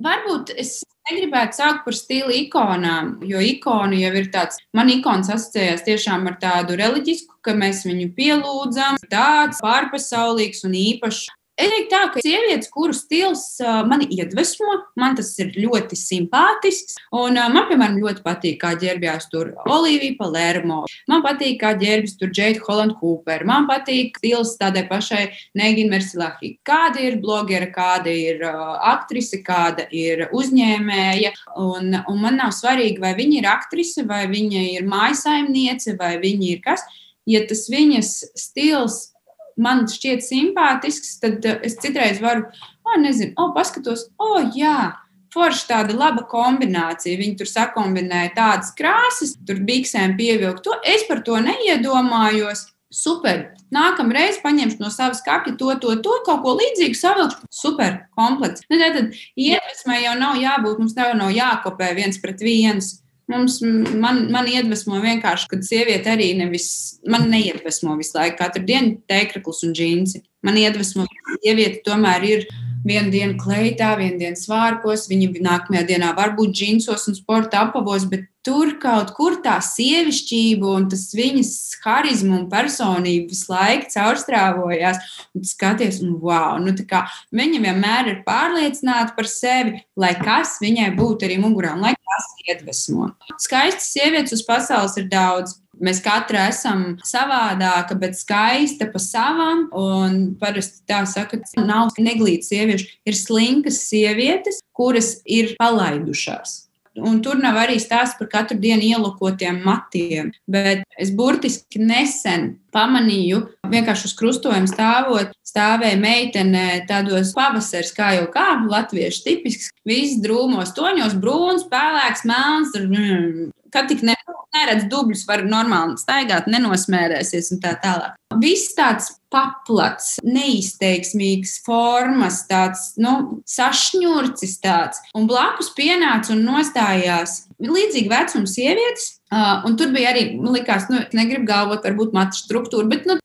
Varbūt es negribētu sākt par stila ikonām, jo ikona jau ir tāds, man ikons asociējās tiešām ar tādu reliģisku, ka mēs viņu pielūdzam, tāds pārpasaulīgs un īpašs. Teiktu, tā, ka sievietes, kuru stils mani iedvesmo, man tas ir ļoti simpātisks. Un, man, piemēram, ļoti patīk, kā ģērbjās tur Olivija Palermo. Man patīk, kā ģērbjas tur Džeita Holanda Cooper. Man patīk stils tādai pašai Negina Mersilahi. Kāda ir blogera, kāda ir aktrise, kāda ir uzņēmēja. Un, un man nav svarīgi, vai viņa ir aktrise, vai viņa ir mājasaimniece, vai viņa ir kas. Ja tas viņas stils man šķiet simpātisks, tad eh, es citreiz varu, oh, nezinu, oh, paskatos, oh, jā, forša tāda laba kombinācija. Viņi tur sakombinēja tādas krāsas, tur biksēm pievilkt to. Es par to neiedomājos. Super. Nākamreiz paņemšu no savas kapja to, to, to kaut ko līdzīgu, savilkšu. Super, komplekts. Nu, tad iedvesmai jau nav jābūt, mums nav jākopē viens pret viens. Mums, man, man iedvesmo vienkārši, kad sieviete arī nevis, man neiedvesmo visu laiku, katru dienu teikraklis un džinsi. Man iedvesmo, ka sieviete tomēr ir vienu dienu kleitā, vienu dienu svārkos, viņa nākamajā dienā varbūt džinsos un sporta apavos, bet tur kaut kur tā sievišķība un tas viņas harizma un personība visu laiku caurstrāvojās. Un skaties, un wow, nu kā, viņa vienmēr ir pārliecināta par sevi, lai kas viņai būtu arī mugurā, un lai kas iedvesmo. Skaistas sievietes uz pasaules ir daudz. Mēs katra esam savādāka, bet skaista pa savam. Un parasti tā saka, ka nav neglītas sievietes, ir slinkas sievietes, kuras ir palaidušās. Un tur nav arī stāsts par katru dienu ielokotiem matiem. Bet es burtiski nesen pamanīju, vienkārši uz krustojuma stāvot, stāvēja meitene tādos pavasaris, kā jau kā latviešu tipisks, viss drūmos toņos, brūns, pelēks, melns. Kad tik ne, neredz dubļus, var normāli staigāt, nenosmērēsies un tā tālāk. Viss tāds paplats, neizteiksmīgs formas, tāds nu, sašņurcis tāds. Un blakus pienāca un nostājās līdzīgi vecuma sievietes. Uh, un tur bija arī, man liekas, nu, negribu galvot, varbūt matu struktūra, bet nu,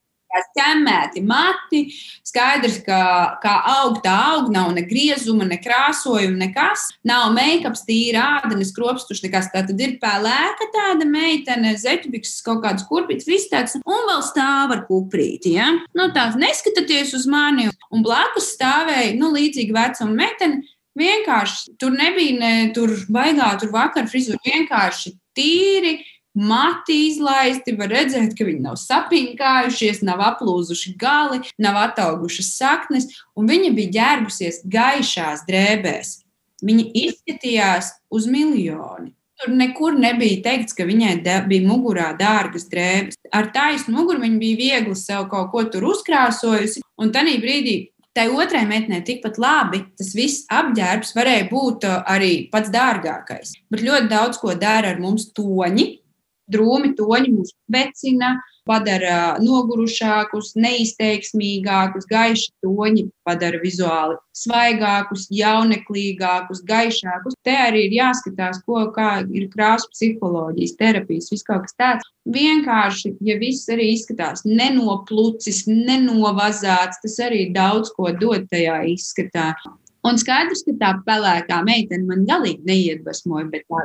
ķemmēti mati. Skaidrs, ka kā aug, tā aug, nav ne griezuma, ne krāsojuma, nekas. Nav make-ups, tīra ādenes, kropstuši, nekas. Tā tad ir pelēka tāda meitene, zeķubiks, kaut kāds kurpīts, viss tāds, un vēl stāv ar kuprīti. Ja? Nu, tāds neskatieties uz mani, un blakus stāvēja, nu, līdzīgi vecuma meitene. Vienkārši tur nebija ne tur baigā, tur vakar frizūra vienkārši tīri mati izlaisti, var redzēt, ka viņi nav sapinkājušies, nav aplūzuši gali, nav ataugušas saknes, un viņa bija ģērbusies gaišās drēbēs. Viņa izskatījās uz miljoni. Tur nekur nebija teikts, ka viņai bija mugurā dārgas drēbes. Ar taisnu muguru viņa bija viegli sev kaut ko tur uzkrāsojusi, un tajā brīdī Tai otrai metnē tikpat labi tas viss apģērbs varēja būt arī pats dārgākais. Bet ļoti daudz ko dara ar mums toņi, drūmi toņi mūs vecina, padara nogurušākus, neizteiksmīgākus, gaiši toņi padara vizuāli svaigākus, jauneklīgākus, gaišākus. Te arī ir jāskatās, ko, ir krāsu psiholoģijas, terapijas, viss kaut kas tāds. Vienkārši, ja viss arī izskatās nenoplucis, nenovazāts, tas arī daudz ko dod tajā izskatā. Un skaidrs, ka tā pelēkā meitene man galīgi neiedvesmoja, bet tā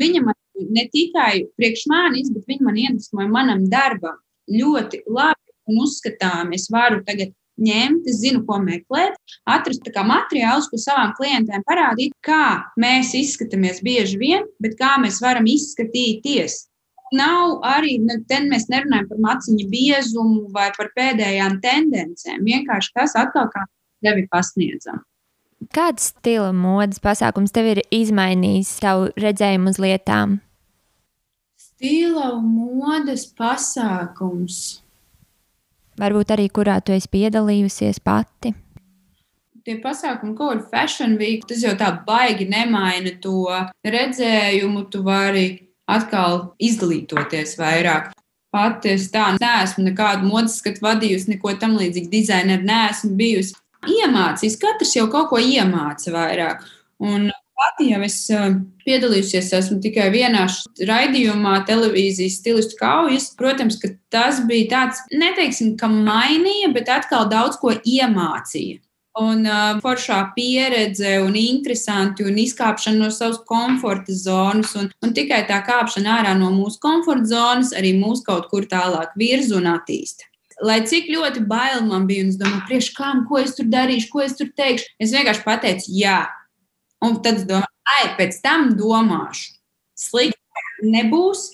viņa man ne tikai priekš manis, bet viņi man iedvesmoja manam darbam ļoti labi un uzskatām. Es varu tagad ņemt, es zinu, ko meklēt, atrast materiālus, ko savām klientēm parādīt, kā mēs izskatāmies bieži vien, bet kā mēs varam izskatīties. Nav arī, nu, te mēs nerunājam par maciņu biezumu vai par pēdējām tendencēm. Vienkārši tas atkal kā sevi pasniedzam. Kāds stila modes pasākums tev ir izmainījis savu redzējumu uz lietām? stila un modes pasākums. Varbūt arī kurā tu esi piedalījusies pati. Tie pasākumi, ko ir Fashion Week, tas jau tā baigi nemaina to redzējumu. Tu vari atkal izglītoties vairāk. Pati es tā neesmu nekādu modes skatu vadījusi, neko tam līdzīgu dizaineru neesmu bijusi. Iemācījis, katrs jau kaut ko iemāca vairāk. Un pati jau es eh, piedalījusies, esmu tikai vienā raidījumā, televīzijas stilistu kaujas. Protams, ka tas bija tāds, neteiksim, ka mainīja, bet atkal daudz ko iemācīja. Un uh, foršā pieredze, un interesanti, un izkāpšana no savas komforta zonas, un, un tikai tā kāpšana ārā no mūsu komforta zonas arī mūs kaut kur tālāk virza un attīsta lai cik ļoti bail man bija, un es domāju, priekš kam, ko es tur darīšu, ko es tur teikšu. Es vienkārši pateicu, jā, Un tad es domāju, ai, pēc tam domāšu. Slikti nebūs,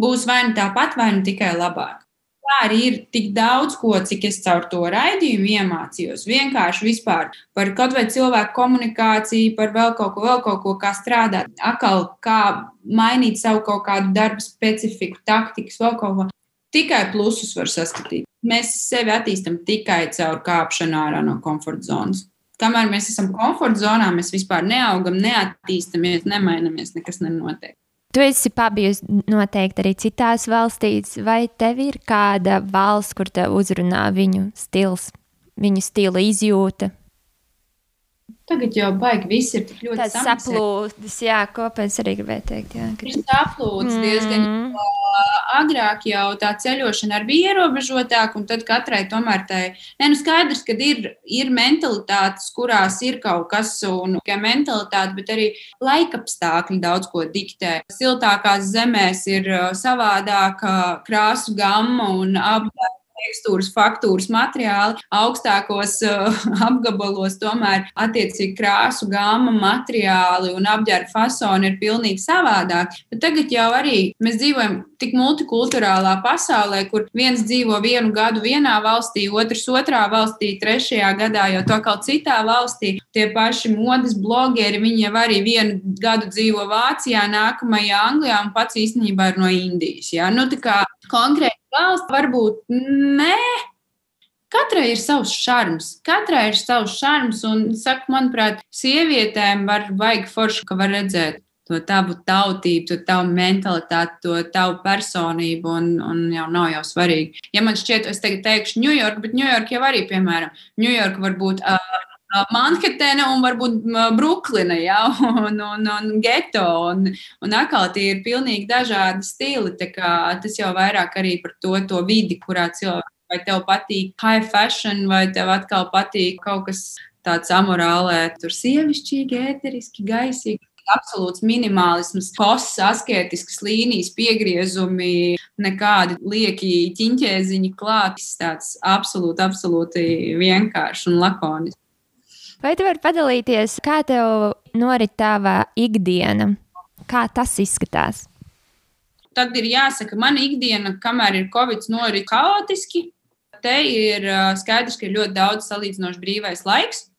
būs vai nu tāpat, vai nu tikai labāk. Tā arī ir tik daudz ko, cik es caur to raidījumu iemācījos. Vienkārši vispār par kaut vai cilvēku komunikāciju, par vēl kaut ko, vēl kaut ko, kā strādāt, atkal kā mainīt savu kaut kādu darbu specifiku, taktikas, vēl kaut ko. Tikai plusus var saskatīt. Mēs sevi attīstam tikai caur kāpšanu ārā no komforta zonas. Kamēr mēs esam komforta zonā, mēs vispār neaugam, neattīstāmies, nemainamies, nekas nenotiek. Tu esi pabijusi noteikti arī citās valstīs, vai tev ir kāda valsts, kur te uzrunā viņu stils, viņu stila izjūta? Tagad jau baigi viss ir tik ļoti tāds saplūdis, jā, kopēc arī gribēju teikt. Jā, ka... Ir saplūdis mm. diezgan. Agrāk jau tā ceļošana bija ierobežotāka, un tad katrai tomēr tai, ne, nu skaidrs, ka ir, ir mentalitātes, kurās ir kaut kas, un tikai mentalitāte, bet arī laikapstākļi daudz ko diktē. Siltākās zemēs ir savādāka krāsu gamma un apgādājuma tekstūras, faktūras materiāli, augstākos uh, (laughs) apgabalos tomēr attiecīgi krāsu gāma, materiāli un apģērba fasoni ir pilnīgi savādāk. Bet tagad jau arī mēs dzīvojam tik multikulturālā pasaulē, kur viens dzīvo vienu gadu vienā valstī, otrs otrā valstī, trešajā gadā jau to kaut citā valstī. Tie paši modes blogeri, viņi jau arī vienu gadu dzīvo Vācijā, nākamajā Anglijā un pats īstenībā ir no Indijas. Ja? Nu, konkrēti valsts varbūt nē. Katrai ir savs šarms, katrai ir savs šarms, un, saku, manuprāt, sievietēm var vajag forši, ka var redzēt to tavu tautību, to tavu mentalitāti, to tavu personību, un, un jau nav jau svarīgi. Ja man šķiet, es tagad teikšu Ņujorku, bet Ņujorka jau arī, piemēram, Ņujorka varbūt. Uh, Manhetena un varbūt Brooklyna, ja, (laughs) un, un, un geto. Un, un atkal tie ir pilnīgi dažādi stili. Tas jau vairāk arī par to, to vidi, kurā cilvēks. Vai tev patīk high fashion, vai tev atkal patīk kaut kas tāds amorālē, tur sievišķīgi, ēteriski, gaisīgi absolūts minimālisms, kosts, asketisks līnijas, piegriezumi, nekādi lieki ķiņķēziņi klāt. Tas absolūti, absolūti vienkārši un lakonisks. Vai tu vari padalīties, kā tev norit tava ikdiena? Kā tas izskatās? Tad ir jāsaka, mana ikdiena, kamēr ir Covid, norit haotiski. Te ir skaidrs, ka ir ļoti daudz salīdzinoši brīvais laiks,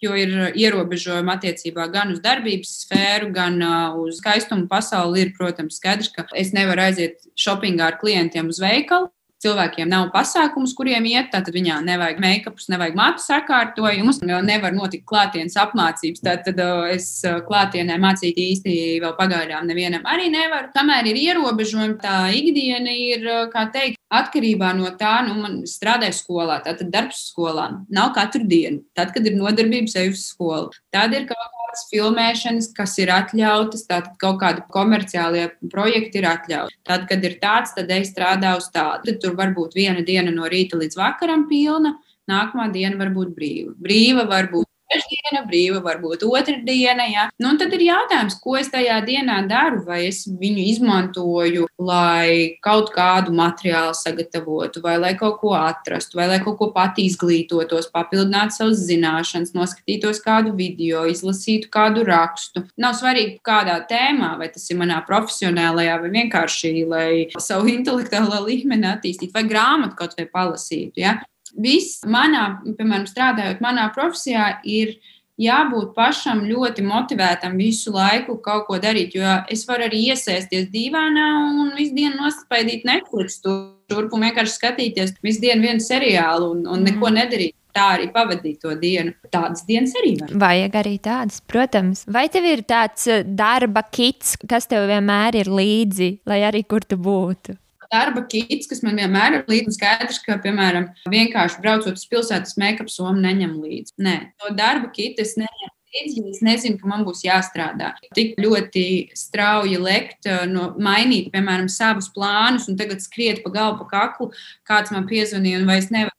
jo ir ierobežojumi attiecībā gan uz darbības sfēru, gan uz skaistumu pasauli. Ir, protams, skaidrs, ka es nevaru aiziet shoppingā ar klientiem uz veikalu cilvēkiem nav pasākums, kuriem iet, tad viņām nevajag make-upus, nevajag matu sakārtojumus, nevar notikt klātienes apmācības. Tad es klātienē mācīt īsti vēl pagaidām nevienam arī nevaru. Kamēr ir ierobežojumi, tā ikdiena ir, kā teikt, atkarībā no tā, nu, man strādāja skolā, tātad darbs skolā. Nav katru dienu. Tad, kad ir nodarbības, eju uz skolu. Tad ir kaut kādas filmēšanas, kas ir atļautas, tad kaut kādi komerciālie projekti ir atļauti. Tad, kad ir tāds, tad es strādāju uz tādu. Tad tur var būt viena diena no rīta līdz vakaram pilna. Nākamā diena var būt brīva. Brīva var būt trešdiena, brīva, varbūt otrdiena. Ja? Nu, tad ir jautājums, ko es tajā dienā daru. Vai es viņu izmantoju, lai kaut kādu materiālu sagatavotu, vai lai kaut ko atrastu, vai lai kaut ko pat izglītotos, papildinātu savas zināšanas, noskatītos kādu video, izlasītu kādu rakstu. Nav svarīgi, kādā tēmā, vai tas ir manā profesionālajā, vai vienkārši, lai savu intelektuālo līmeni attīstītu, vai grāmatu kaut vai palasītu. Ja? Viss manā, piemēram, strādājot manā profesijā, ir jābūt pašam ļoti motivētam visu laiku kaut ko darīt. Jo es varu arī iesēsties dīvainā un visu dienu nospēdīt Netflix, turp un vienkārši skatīties visu dienu vienu seriālu un, un neko mhm. nedarīt. Tā arī pavadīt to dienu. Tādas dienas arī var. Vajag arī tādas, protams. Vai tev ir tāds eh, darba kits, kas tev vienmēr ir līdzi, lai arī kur tu būtu? Darba kits, kas man vienmēr ir līdzi. Skaidrs, ka, piemēram, vienkārši braucot uz pilsētas make-up somu neņem līdzi. Nē, to darba kitu es neņemu. Līdzi, es nezinu, ka man būs jāstrādā. Tik ļoti strauji lekt, eh, no, mainīt, piemēram, savus plānus, un tagad skriet pa galvu, pa kaklu, kāds man piezvanīja, un vai es nevaru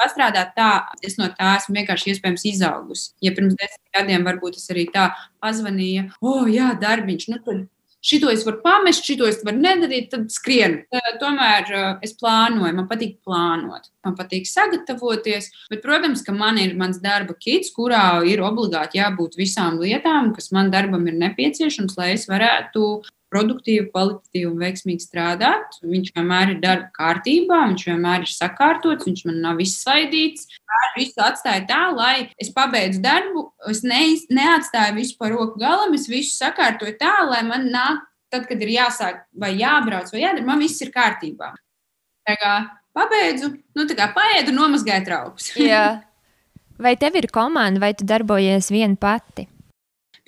pastrādāt tā, es no tā esmu vienkārši iespējams izaugusi. Ja pirms desmit gadiem varbūt es arī tā pazvanīju, oh, jā, darbiņš, nu tad šito es varu pamest, šito es varu nedarīt, tad skrienu. Tomēr es plānoju, man patīk plānot, man patīk sagatavoties. Bet, protams, ka man ir mans darba kits, kurā ir obligāti jābūt visām lietām, kas man darbam ir nepieciešams, lai es varētu produktīvi, kvalitatīvi un veiksmīgi strādāt. Viņš vienmēr ir darba kārtībā, viņš vienmēr ir sakārtots, viņš man nav izsvaidīts. Visu atstāju tā, lai es pabeidzu darbu, es ne, neatstāju visu par roku galam, es visu sakārtoju tā, lai man nāk, tad, kad ir jāsāk vai jābrauc vai jādara, man viss ir kārtībā. Tā kā pabeidzu, nu tā kā paēdu, nomazgāju traukus. Vai tev ir komanda, vai tu darbojies viena pati?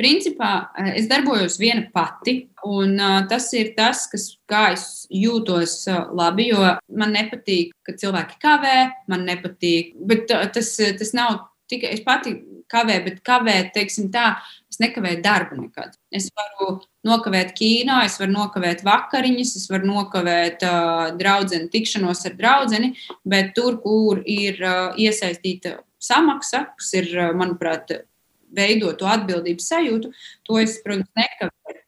Principā es darbojos viena pati, un uh, tas ir tas, kas, kā es jūtos uh, labi, jo man nepatīk, ka cilvēki kavē, man nepatīk, bet tas, tas nav tikai es pati kavēju, bet kavēt, teiksim tā, es nekavēju darbu nekad. Es varu nokavēt kīnā, es varu nokavēt vakariņas, es varu nokavēt uh, draudzeni, tikšanos ar draudzeni, bet tur, kur ir uh, iesaistīta samaksa, kas ir, manuprāt, veidot to atbildības sajūtu, to es, protams, nekavēju.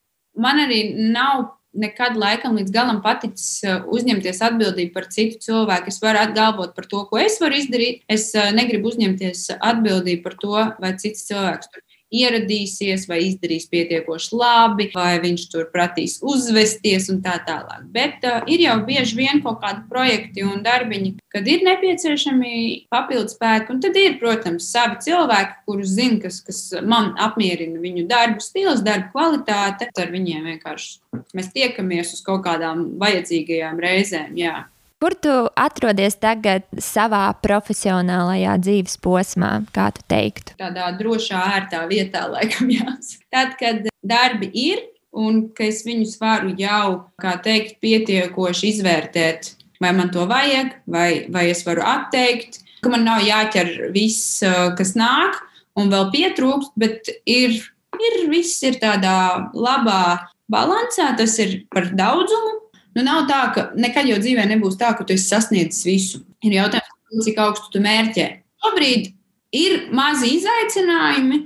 Man arī nav nekad laikam līdz galam paticis uzņemties atbildību par citu cilvēku. Es varu atgalvot par to, ko es varu izdarīt. Es negribu uzņemties atbildību par to, vai cits cilvēks tur ieradīsies, vai izdarīs pietiekoši labi, vai viņš tur prasīs uzvesties un tā tālāk. Bet uh, ir jau bieži vien kaut kādi projekti un darbiņi, kad ir nepieciešami papildus spēki. Un tad ir, protams, savi cilvēki, kurus zina, kas, kas man apmierina viņu darbu stils, darba kvalitāte. Ar viņiem vienkārši mēs tiekamies uz kaut kādām vajadzīgajām reizēm. Jā. Kur tu atrodies tagad savā profesionālajā dzīves posmā, kā tu teiktu? Tādā drošā, ērtā vietā, laikam, jāsaka. Tad, kad darbi ir un ka es viņus varu jau, kā teikt, pietiekoši izvērtēt, vai man to vajag, vai, vai es varu atteikt, ka man nav jāķer viss, kas nāk, un vēl pietrūkst, bet ir, ir viss ir tādā labā balansā, tas ir par daudzumu Nu, nav tā, ka nekad jau dzīvē nebūs tā, ka tu esi sasniedzis visu. Ir jautājums, cik augstu tu mērķē. Šobrīd ir mazi izaicinājumi,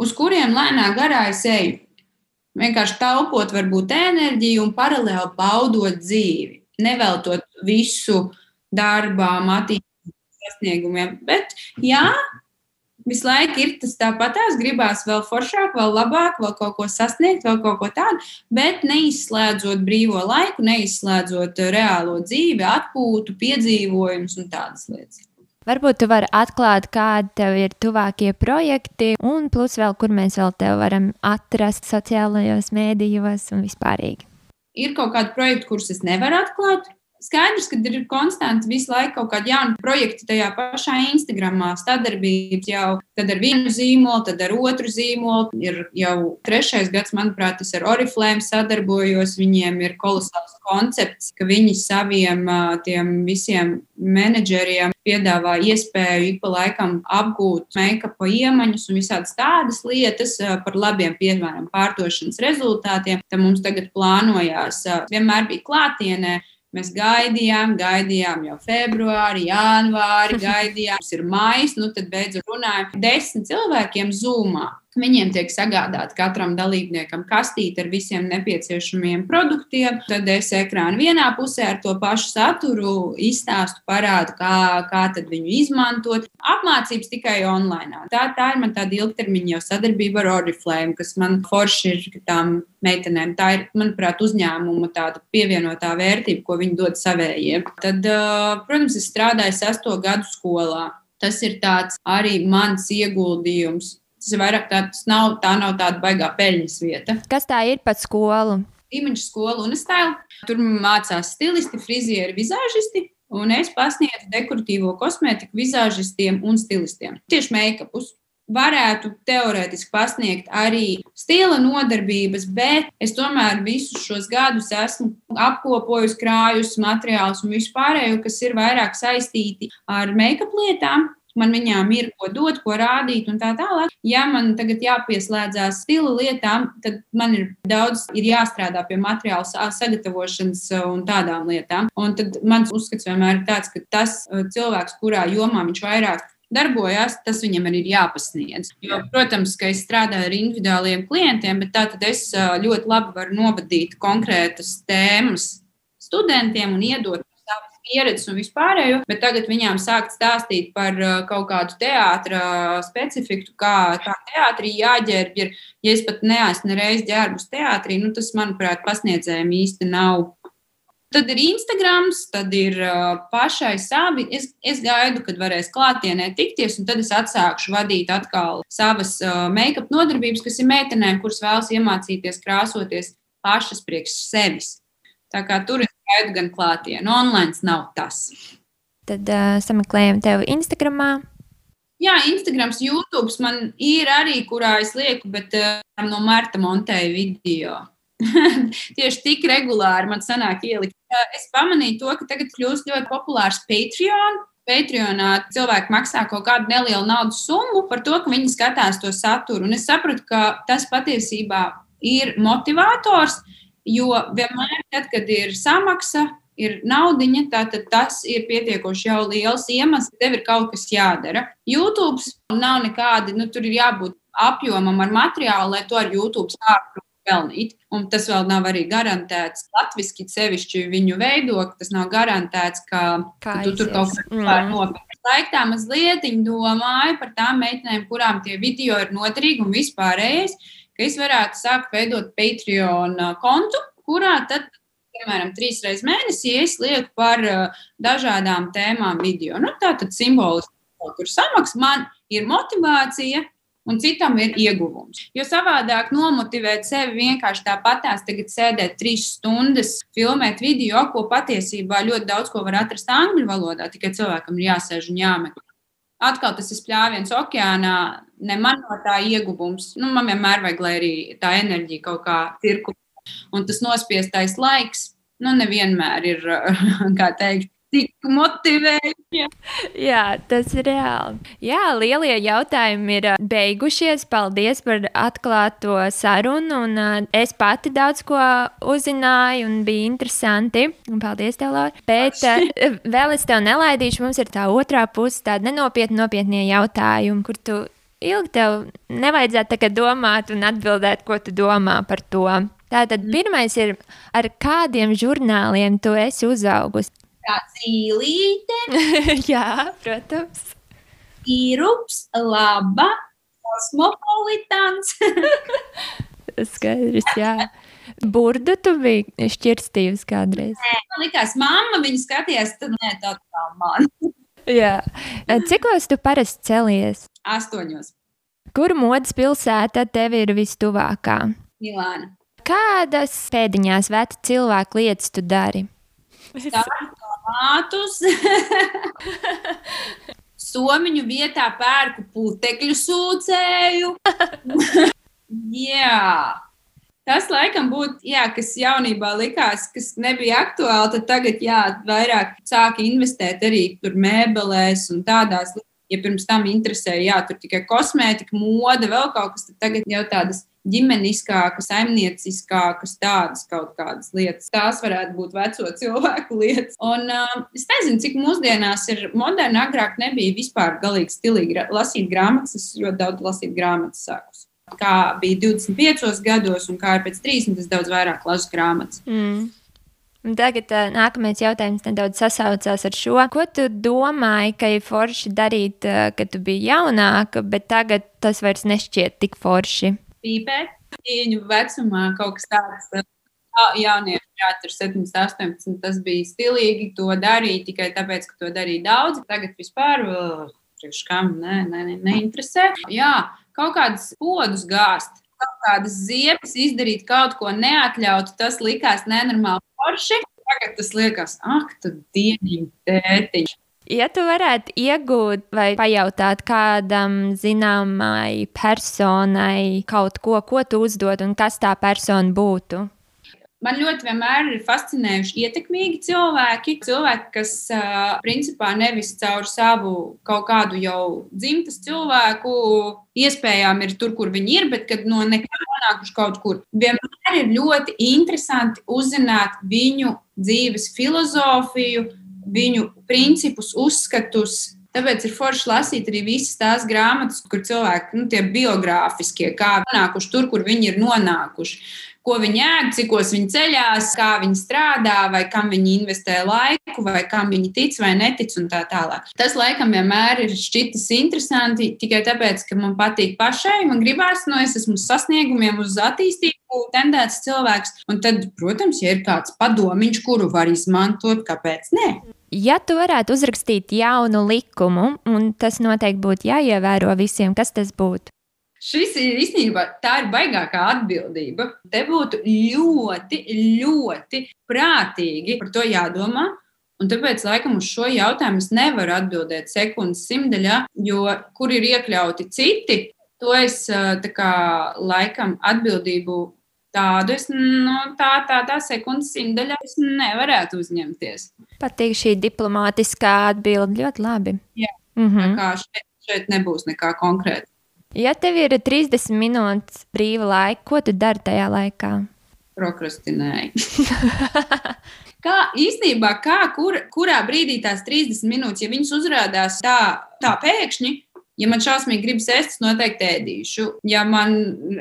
uz kuriem lēnā garā es eju. Vienkārši taupot varbūt enerģiju un paralēli baudot dzīvi. Neveltot visu darbām, attīstības sasniegumiem. Bet jā, Visu laiku ir tas tāpatās, gribās vēl foršāk, vēl labāk, vēl kaut ko sasniegt, vēl kaut ko tādu, bet neizslēdzot brīvo laiku, neizslēdzot reālo dzīvi, atpūtu, piedzīvojumus un tādas lietas. Varbūt tu vari atklāt, kādi tev ir tuvākie projekti, un plus vēl, kur mēs vēl te varam atrast sociālajos mēdījos un vispārīgi. Ir kaut kādi projekti, kurus es nevaru atklāt, Skaidrs, ka ir konstanti visu laiku kaut kādi jauni projekti tajā pašā Instagramā, sadarbības jau tad ar vienu zīmolu, tad ar otru zīmolu. Ir jau trešais gads, manuprāt, es ar Oriflame sadarbojos. Viņiem ir kolosāls koncepts, ka viņi saviem tiem visiem menedžeriem piedāvā iespēju ik pa laikam apgūt make-up iemaņas un visādas tādas lietas par labiem, piemēram, pārdošanas rezultātiem. Tad mums tagad plānojās, vienmēr bija klātienē Mēs gaidījām, gaidījām jau februāri, janvāri, (laughs) gaidījām, tas ir maijs, nu tad beidzot runājam. Desmit cilvēkiem zūmā. Viņiem tiek sagādāta katram dalībniekam kastīte ar visiem nepieciešamiem produktiem. Tad es ekrānu vienā pusē ar to pašu saturu izstāstu, parādu, kā, kā viņu izmantot. Apmācības tikai online. Tā, tā ir man tāda ilgtermiņa jau sadarbība ar Oriflame, kas man forši ir tām meitenēm. Tā ir, manuprāt, uzņēmuma tāda pievienotā vērtība, ko viņi dod savējiem. Tad, protams, es strādāju sesto gadu skolā. Tas ir tāds arī mans ieguldījums Tas ir vairāk tāds, nav, tā nav tāda baigā peļņas vieta. Kas tā ir pat skolu? Imīļa skola un stila. Tur mācās stilisti, frizieri, vizāžisti. Un es pasniedzu dekoratīvo kosmētiku vizāžistiem un stilistiem. Tieši make-upus varētu teorētiski pasniegt arī stila nodarbības, bet es tomēr visus šos gadus esmu apkopojusi krājus, materiālus un vispārējo, kas ir vairāk saistīti ar make-up lietām man viņām ir ko dot, ko rādīt un tā tālāk. Ja man tagad jāpieslēdzās stila lietām, tad man ir daudz ir jāstrādā pie materiāla sagatavošanas un tādām lietām. Un tad mans uzskats vienmēr ir tāds, ka tas cilvēks, kurā jomā viņš vairāk darbojas, tas viņam arī ir jāpasniedz. Jo, protams, ka es strādāju ar individuāliem klientiem, bet tā tad es ļoti labi varu novadīt konkrētas tēmas studentiem un iedot pieredzes un vispārējo, bet tagad viņām sākt stāstīt par uh, kaut kādu teātra specifiku, kā, kā teātrī jāģērb. Ir, ja es pat neesmu nereiz ģērbus teātrī, nu, tas, manuprāt, pasniedzējiem īsti nav. Tad ir Instagram, tad ir uh, pašai savi. Es, es gaidu, kad varēs klātienē tikties, un tad es atsākšu vadīt atkal savas uh, make-up nodarbības, kas ir meitenēm, kuras vēlas iemācīties krāsoties pašas priekš sevis. Tā kā tur es gaidu gan klātienē, online nav tas. Tad uh, sameklējam tevi Instagram. Jā, Instagram, YouTube man ir arī, kurā es lieku, bet uh, no Marta montēju video. (laughs) Tieši tik regulāri man sanāk ielikt. Uh, es pamanīju to, ka tagad kļūst ļoti populārs Patreon. Patreonā cilvēki maksā kaut kādu nelielu naudas summu par to, ka viņi skatās to saturu. Un es sapratu, ka tas patiesībā ir motivators, jo vienmēr, tad, kad ir samaksa, ir naudiņa, tad tas ir pietiekoši jau liels iemesls, ka tev ir kaut kas jādara. YouTube nav nekādi, nu, tur ir jābūt apjomam ar materiālu, lai to ar YouTube sāktu pelnīt. Un tas vēl nav arī garantēts. Latvijasiski sevišķi viņu veidot, tas nav garantēts, ka, ka tu tur kaut ko mm. nopirksi. Laikā mazliet domāju par tām meitenēm, kurām tie video ir noderīgi un vispārējais, ka es varētu sākt veidot Patreon kontu, kurā tad piemēram, trīs reizes mēnesī es lieku par uh, dažādām tēmām video. Nu, tā tad simboliski tur samaksa man ir motivācija. Un citam ir ieguvums. Jo savādāk nomotivēt sevi vienkārši tāpatās, tagad sēdēt trīs stundas, filmēt video, ko patiesībā ļoti daudz ko var atrast angļu valodā, tikai cilvēkam ir jāsēž un jāmeklē. Atkal tas ir pļāviens okeānā, ne man no tā ieguvums. Nu, man vienmēr vajag, lai arī tā enerģija kaut kā cirkulē Un tas nospiestais laiks, nu, nevienmēr ir, (laughs) kā teikt, tik motivējoši. Jā, tas ir reāli. Jā, lielie jautājumi ir beigušies. Paldies par atklāto sarunu. Un, es pati daudz ko uzzināju, un bija interesanti. Un paldies, tev, Laura. Bet (laughs) vēl es tev nelaidīšu. Mums ir tā otrā puse, tāda nenopietna, nopietnie jautājumi, kur tu ilgi tev nevajadzētu domāt un atbildēt, ko tu domā par to. Tātad mm. pirmais ir, ar kādiem žurnāliem tu esi uzaugusi? Kā zīlīte. (laughs) Jā, protams. Īrups, laba, kosmopolitāns. (laughs) Skaidrs, jā. Burdu tu biji šķirstījusi kādreiz. Nē, man likās, mamma viņu skatījās, tad nē, tā kā man. (laughs) jā. Cikos tu parasti celies? Astoņos. Kur modas pilsēta tev ir vistuvākā? Milāna. Kādas pēdiņās veci cilvēku lietas tu dari? Tomātus. (laughs) Somiņu vietā pērku putekļu sūcēju. (laughs) jā. Tas laikam būtu, jā, kas jaunībā likās, kas nebija aktuāli, tad tagad, jā, vairāk sāka investēt arī tur mēbelēs un tādās lietās. Ja pirms tam interesēja, jā, tur tikai kosmētika, mode, vēl kaut kas, tad tagad jau tādas ģimeniskākas, saimnieciskākas, tādas kaut kādas lietas. Tās varētu būt veco cilvēku lietas. Un uh, es nezinu, cik mūsdienās ir moderni. Agrāk nebija vispār galīgi stilīgi lasīt grāmatas. Es ļoti daudz lasīju grāmatas sākus. Kā bija 25 gados, un kā ir pēc 30, es daudz vairāk lasu grāmatas. Mm. Un tagad uh, nākamais jautājums nedaudz sasaucās ar šo. Ko tu domāji, ka ir forši darīt, uh, kad tu biji jaunāka, bet tagad tas vairs nešķiet tik forši? Pīpēt. Cīņu vecumā kaut kas tāds. Jaunieši, jā, tur 17, 18, tas bija stilīgi. To darīja tikai tāpēc, ka to darīja daudz. Tagad vispār, priekš kam, ne, ne, ne, neinteresē. Jā, kaut kādas podus gāzt, kaut kādas ziepes izdarīt, kaut ko neatļautu. Tas likās nenormāli forši. Tagad tas liekas, ak, tu dieniņ, tētiņš. Ja tu varētu iegūt vai pajautāt kādam zināmai personai kaut ko, ko tu uzdod un kas tā persona būtu? Man ļoti vienmēr ir fascinējuši ietekmīgi cilvēki. Cilvēki, kas principā nevis caur savu kaut kādu jau dzimtas cilvēku iespējām ir tur, kur viņi ir, bet kad no nekā nonākuši kaut kur. Vienmēr ir ļoti interesanti uzzināt viņu dzīves filozofiju, viņu principus, uzskatus. Tāpēc ir forši lasīt arī visas tās grāmatas, kur cilvēki, nu, tie biogrāfiskie, kā nonākuši tur, kur viņi ir nonākuši ko viņi ēd, cikos viņi ceļās, kā viņi strādā, vai kam viņi investē laiku, vai kam viņi tic vai netic, un tā tālāk. Tas laikam vienmēr ir šķitis interesanti tikai tāpēc, ka man patīk pašai, man gribās, no es esmu sasniegumiem uz attīstību tendēts cilvēks, un tad, protams, ja ir kāds padomiņš, kuru var izmantot, kāpēc ne? Ja tu varētu uzrakstīt jaunu likumu, un tas noteikti būtu jāievēro visiem, kas tas būtu? Šis ir īstenībā tā ir baigākā atbildība. Te būtu ļoti, ļoti prātīgi par to jādomā. Un tāpēc, laikam, uz šo jautājumu es nevaru atbildēt sekundes simtaļā, jo kur ir iekļauti citi, to es kā, laikam atbildību tādu es no tā, tādā sekundes simtaļā nevarētu uzņemties. Patīk šī diplomātiskā atbilde ļoti labi. Jā, mm -hmm. kā šeit, šeit nebūs nekā konkrēta. Ja tev ir 30 minūtes brīva laika, ko tu dari tajā laikā? Prokrastinēji. (laughs) kā īstenībā, kā, kur, kurā brīdī tās 30 minūtes, ja viņas uzrādās tā, tā pēkšņi, Ja man šausmīgi gribas ēst, es noteikti ēdīšu. Ja man,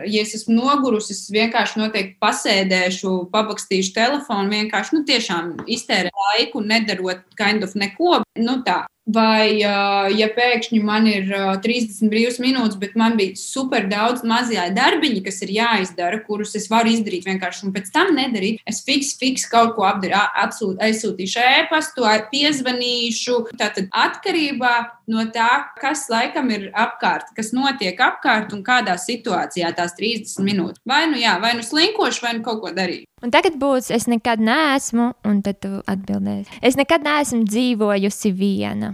ja es esmu nogurusi, es vienkārši noteikti pasēdēšu, pabakstīšu telefonu, vienkārši nu, tiešām iztērēju laiku, nedarot kind of neko. Nu, tā. Vai, ja pēkšņi man ir 30 brīvas minūtes, bet man bija super daudz mazie darbiņi, kas ir jāizdara, kurus es varu izdarīt vienkārši un pēc tam nedarīt, es fiks, fiks kaut ko apdarīšu, aizsūtīšu e-pastu, piezvanīšu. Tātad atkarībā no tā, kas laikam ir apkārt, kas notiek apkārt un kādā situācijā tās 30 minūtes. Vai nu jā, vai nu slinkošu, vai nu kaut ko darīšu. Un tagad būs, es nekad neesmu, un tad tu atbildēsi. Es nekad neesmu dzīvojusi viena.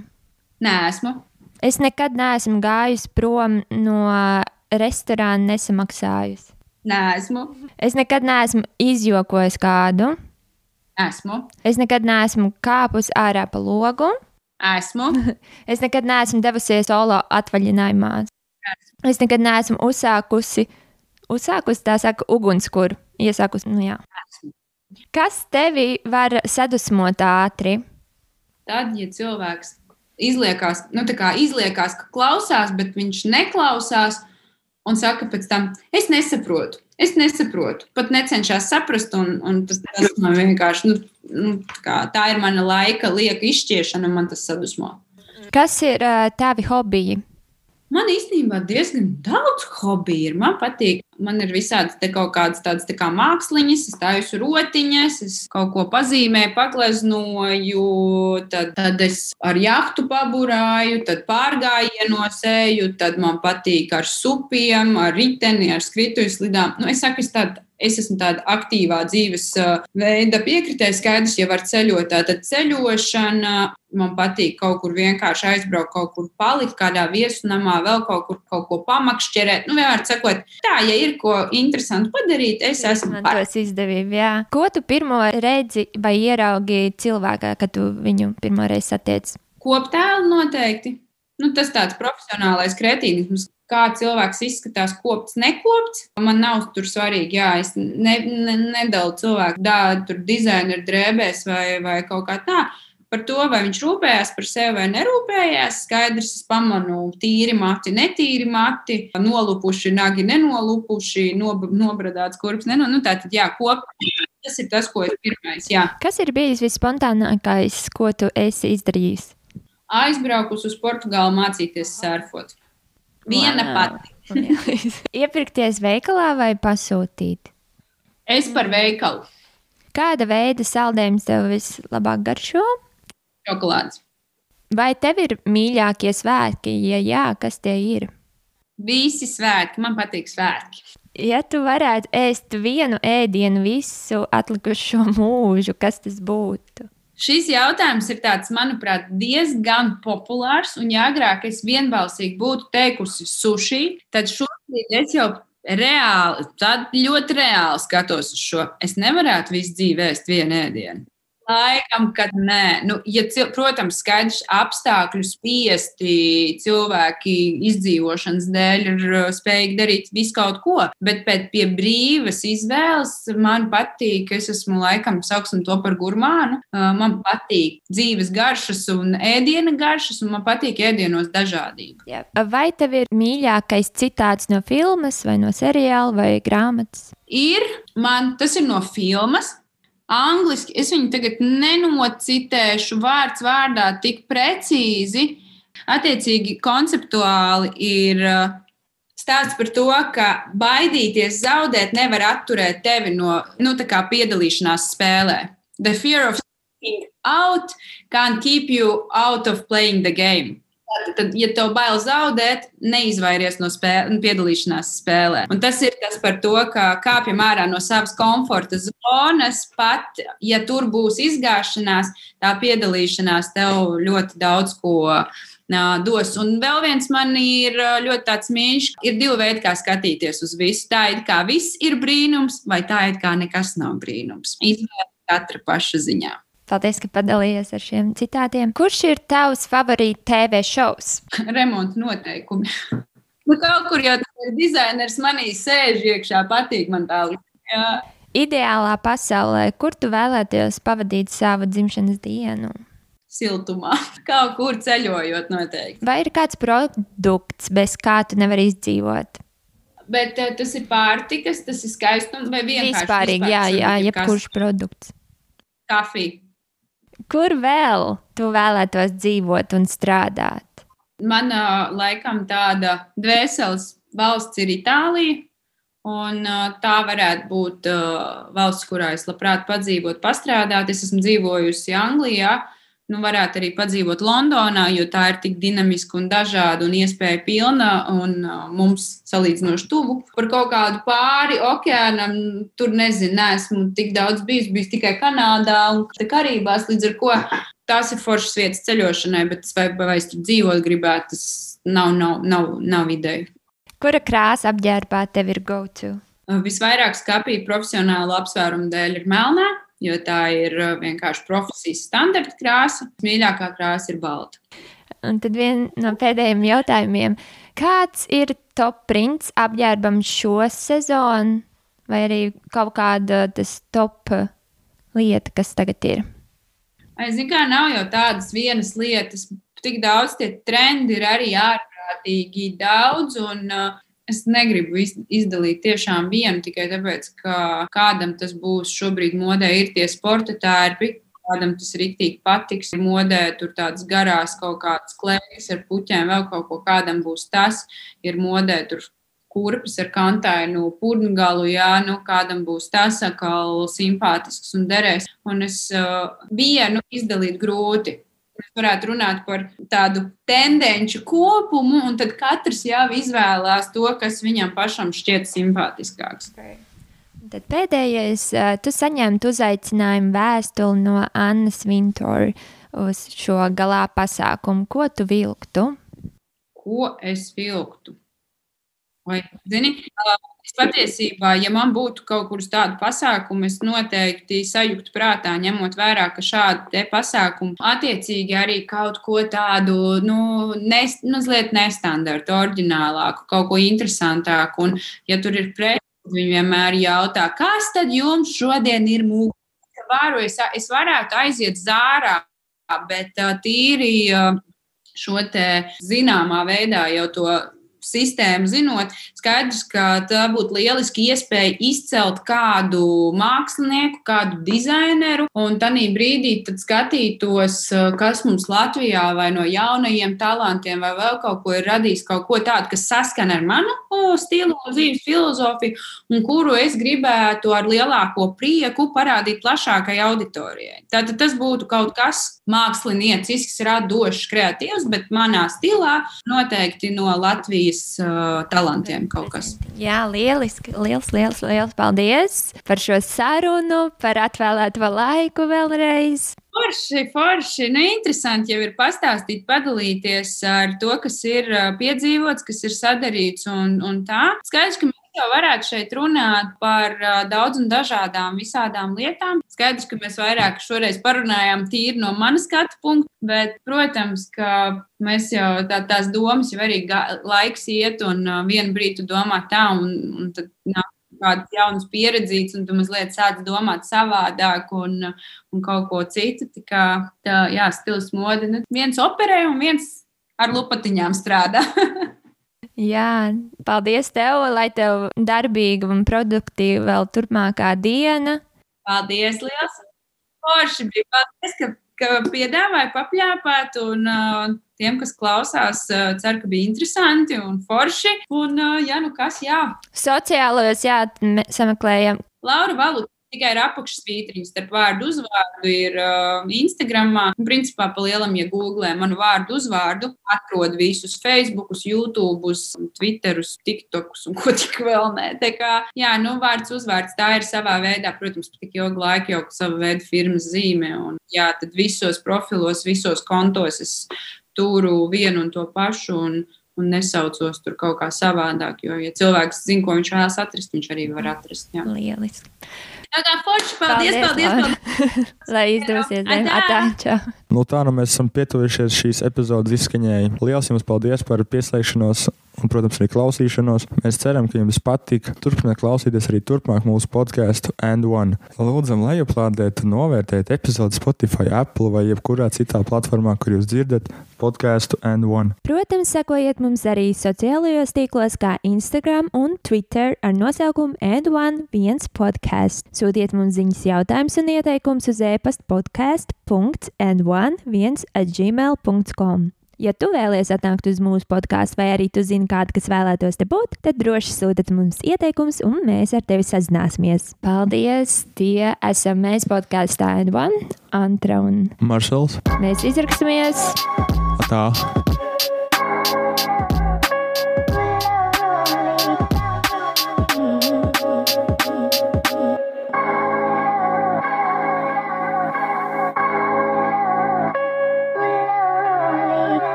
Nē, esmu. Es nekad neesmu gājusi prom no restorāna nesamaksājusi. Nē, esmu. Es nekad neesmu izjokojis kādu. Esmu. Es nekad neesmu kāpus ārā pa logu. Esmu. (laughs) es nekad neesmu devusies solo atvaļinājumā. Esmu. Es nekad neesmu uzsākusi, uzsākusi tā saka, ugunskura iesākus. Nu, jā. Kas tevi var sadusmot ātri? Tad, ja cilvēks izliekās, nu, izliekās, ka klausās, bet viņš neklausās un saka pēc tam, es nesaprotu. Es nesaprotu, pat necenšos saprast, un, un tas, tas man vienkārši, nu, nu, kā, tā ir mana laika lieka izšķiešana, un man tas sadusmo. Kas ir uh, tavi hobiji? Man īstenībā diezgan daudz hobiju ir. Man patīk, man ir visādi kaut kādas tādas tā kā māksliņas, es taisu rotiņas, es kaut ko pazīmēju, pagleznoju, tad, tad es ar jahtu paburāju, tad pārgājienos eju, tad man patīk ar supiem, ar riteni, ar skrituļslidām. Nu, es saku, es tādu Es esmu tāda aktīvā dzīves veida piekritēja. Skaidrs, ja var ceļot, tad ceļošana. Man patīk kaut kur vienkārši aizbraukt, kaut kur palikt, kādā viesunamā, vēl kaut kur kaut ko pamakšķerēt. Nu, vienmēr sakot, tā, ja ir ko interesantu padarīt, es esmu par to izdevību. Jā. Ko tu pirmo redzi vai ieraugi cilvēkā, kad tu viņu pirmo reizi satiec? Koptēlu noteikti. Nu, tas tāds profesionālais kretīnisms, kā cilvēks izskatās, kopts, nekopts. Man nav tur svarīgi, jā, es ne, ne, nedalu cilvēku tādu tur dizaineru drēbēs vai, vai kaut kā tā. Par to, vai viņš rūpējās par sevi vai nerūpējās, skaidrs, es pamanu tīri mati, netīri mati, nolupuši, nagi nenolupuši, nob nobradāts kurps. Neno, nu, tātad, jā, kopā. Tas ir tas, ko es pirmais. Jā. Kas ir bijis visspontānākais, ko tu esi izdarījis? Aizbraukus uz Portugālu mācīties surfot. Viena wow. pati. (laughs) Iepirkties veikalā vai pasūtīt? Es par veikalu. Kāda veida saldējums tev vislabāk garšo? Šokolādes. Vai tev ir mīļākie svētki? Ja jā, kas tie ir? Visi svētki, man patīk svētki. Ja tu varētu ēst vienu ēdienu visu atlikušo mūžu, kas tas būtu? Šis jautājums ir tāds, manuprāt, diezgan populārs. Un, ja agrāk es vienbalsīgi būtu teikusi sushi, tad šobrīd es jau reāli, ļoti reāli skatos uz šo. Es nevarētu visu dzīvi ēst vienu ēdienu. Laikam, kad nē, nu, ja, protams, skaidrs apstākļu spiesti cilvēki izdzīvošanas dēļ ir uh, spējīgi darīt visu kaut ko, bet pēc pie brīvas izvēles man patīk, es esmu laikam sauksim to par gurmānu, uh, man patīk dzīves garšas un ēdiena garšas, un man patīk ēdienos dažādība. Jā. Vai tev ir mīļākais citāts no filmas vai no seriāla vai grāmatas? Ir, man tas ir no filmas. Angliski es viņu tagad nenocitēšu vārds vārdā tik precīzi. Attiecīgi, konceptuāli ir uh, stāsts par to, ka baidīties zaudēt nevar atturēt tevi no nu, piedalīšanās spēlē. The fear of out can keep you out of playing the game. Tad, ja tev bail zaudēt, neizvairies no spēle, piedalīšanās spēlē. Un tas ir tas par to, ka kāpjam ārā no savas komforta zonas. Pat ja tur būs izgāšanās, tā piedalīšanās tev ļoti daudz ko dos. Un vēl viens man ir ļoti tāds mīļš. Ir divi veidi, kā skatīties uz visu. Tā ir kā viss ir brīnums, vai tā ir kā nekas nav brīnums. Izvēle katra paša ziņā. Paldies, ka padalījies ar šiem citātiem. Kurš ir tavs favorīts TV šovs? (laughs) Remonta noteikumi. nu, kaut kur jau tas dizainers manī sēž iekšā, patīk man tā līnija. Ideālā pasaulē, kur tu vēlēties pavadīt savu dzimšanas dienu? Siltumā, (laughs) kaut kur ceļojot, noteikti. Vai ir kāds produkts, bez kā tu nevari izdzīvot? Bet uh, tas ir pārtikas, tas ir skaistums vai vienkārši vispārīgi. Jā, jā, jebkurš produkts. Kafija. Kur vēl tu vēlētos dzīvot un strādāt? Mana laikam tāda dvēseles valsts ir Itālija. Un, tā varētu būt uh, valsts, kurā es labprāt padzīvot, pastrādāt. Es esmu dzīvojusi Anglijā, nu, varētu arī padzīvot Londonā, jo tā ir tik dinamiska un dažāda un iespēja pilna un uh, mums salīdzinoši tuvu. Par kaut kādu pāri okeānam, tur nezinu, neesmu tik daudz bijis, bijis tikai Kanādā un Karībās, līdz ar ko tās ir foršas vietas ceļošanai, bet vai, vai es tur dzīvot gribētu, tas nav, nav, nav, nav ideja. Kura krāsa apģērbā tev ir go-to? Visvairāk skapīgi profesionālu apsvērumu dēļ ir melnā jo tā ir uh, vienkārši profesijas standarta krāsa. Mīļākā krāsa ir balta. Un tad viens no pēdējiem jautājumiem. Kāds ir top prints apģērbam šo sezonu, vai arī kaut kāda tas top lieta, kas tagad ir? Es zinu, kā nav jau tādas vienas lietas. Tik daudz tie trendi ir arī ārprātīgi daudz. Un, uh, Es negribu izdalīt tiešām vienu tikai tāpēc, ka kādam tas būs šobrīd modē, ir tie sporta tērpi, kādam tas rīktīgi patiks. Ir modē tur tādas garās kaut kādas klēpjas ar puķiem, vēl kaut ko kādam būs tas. Ir modē tur kurpes ar kantainu purngalu, jā, nu kādam būs tas atkal simpātisks un derēs. Un es uh, vienu izdalīt grūti. Mēs varētu runāt par tādu tendenci kopumu, un tad katrs jau izvēlās to, kas viņam pašam šķiet simpātiskāks. Okay. Tad pēdējais, tu saņēmi uzaicinājumu vēstuli no Annas Vintora uz šo galā pasākumu. Ko tu vilktu? Ko es vilktu? Vai, zini, Es patiesībā, ja man būtu kaut kur tādu pasākumu, es noteikti sajūtu prātā, ņemot vērā, ka šādi pasākumi attiecīgi arī kaut ko tādu, nu, nes, mazliet nestandartu, oriģinālāku, kaut ko interesantāku. Un, ja tur ir preci, viņi vienmēr jautā, kas tad jums šodien ir mūžs? Varu, es, es varētu aiziet zārā, bet tīri šo zināmā veidā jau to sistēmu zinot, skaidrs, ka tā būtu lieliski iespēja izcelt kādu mākslinieku, kādu dizaineru, un tādā brīdī skatītos, kas mums Latvijā vai no jaunajiem talantiem vai vēl kaut ko ir radījis, kaut ko tādu, kas saskana ar manu stilu un dzīves filozofiju, un kuru es gribētu ar lielāko prieku parādīt plašākai auditorijai. Tātad tas būtu kaut kas māksliniecisks, radošs, kreatīvs, bet manā stilā noteikti no Latvijas Latvijas uh, talantiem kaut kas. Jā, lieliski. Liels, liels, liels paldies par šo sarunu, par atvēlēto laiku vēlreiz. Forši, forši. Nu, interesanti jau ir pastāstīt, padalīties ar to, kas ir piedzīvots, kas ir sadarīts un, un tā. Skaidrs, ka jau varētu šeit runāt par daudz un dažādām visādām lietām. Skaidrs, ka mēs vairāk šoreiz parunājām tīri no manas skatu punkta, bet, protams, ka mēs jau tā, tās domas jau arī laiks iet un vienu brīdi domā tā, un, un tad nāk kādas jaunas pieredzītas, un tu mazliet sāc domāt savādāk un, un kaut ko citu. Tā kā, tā, jā, stils mode. Nu, viens operē un viens ar lupatiņām strādā. (laughs) Jā, paldies tev, lai tev darbīga un produktīva vēl turpmākā diena. Paldies, liels! Forši bija paldies, ka, ka piedāvāja papļāpāt un uh, tiem, kas klausās, uh, ceru, ka bija interesanti un forši. Un, uh, jā, nu kas, jā. Sociālajos, jā, sameklējam. Laura Valu tikai ir apakšsvītriņš starp vārdu uzvārdu, ir uh, Instagramā. Un, principā, pa lielam, ja googlē manu vārdu uzvārdu, atrod visus Facebookus, YouTube, Twitterus, TikTokus un ko tik vēl nē. Tā kā, jā, nu, vārds uzvārds tā ir savā veidā, protams, tik ilgu laiku jau sava veida firmas zīme. Un, jā, tad visos profilos, visos kontos es turu vienu un to pašu. Un, un nesaucos tur kaut kā savādāk. Jo, ja cilvēks zina, ko viņš vēlas atrast, viņš arī var atrast. Jā. Lieliski. Tā kā forši, paldies, paldies. paldies, paldies. (laughs) Lai izdosies, atā. Nu, tā nu mēs esam pietuvušies šīs epizodes izskaņai. Lielas jums paldies par pieslēgšanos un, protams, arī klausīšanos. Mēs ceram, ka jums patika. Turpiniet klausīties arī turpmāk mūsu podkāstu And One. Lūdzam, lejuplādēt un novērtēt epizodi Spotify, Apple vai jebkurā citā platformā, kur jūs dzirdat podkāstu And One. Protams, sekojiet mums arī sociālajos tīklos, kā Instagram un Twitter ar nosaukumu And One viens podkāsts. Sūtiet mums ziņas, jautājumus un ieteikumus uz e-pasta podkāstu.and1 at gmail.com. Ja tu vēlies atnākt uz mūsu podkāstu, vai arī tu zini kādu, kas vēlētos te būt, tad droši sūtiet mums ieteikumus, un mēs ar tevi sazināsimies. Paldies! Tie esam mēs podkāstā N1, Antra un Maršals. Mēs izraksimies! Tā!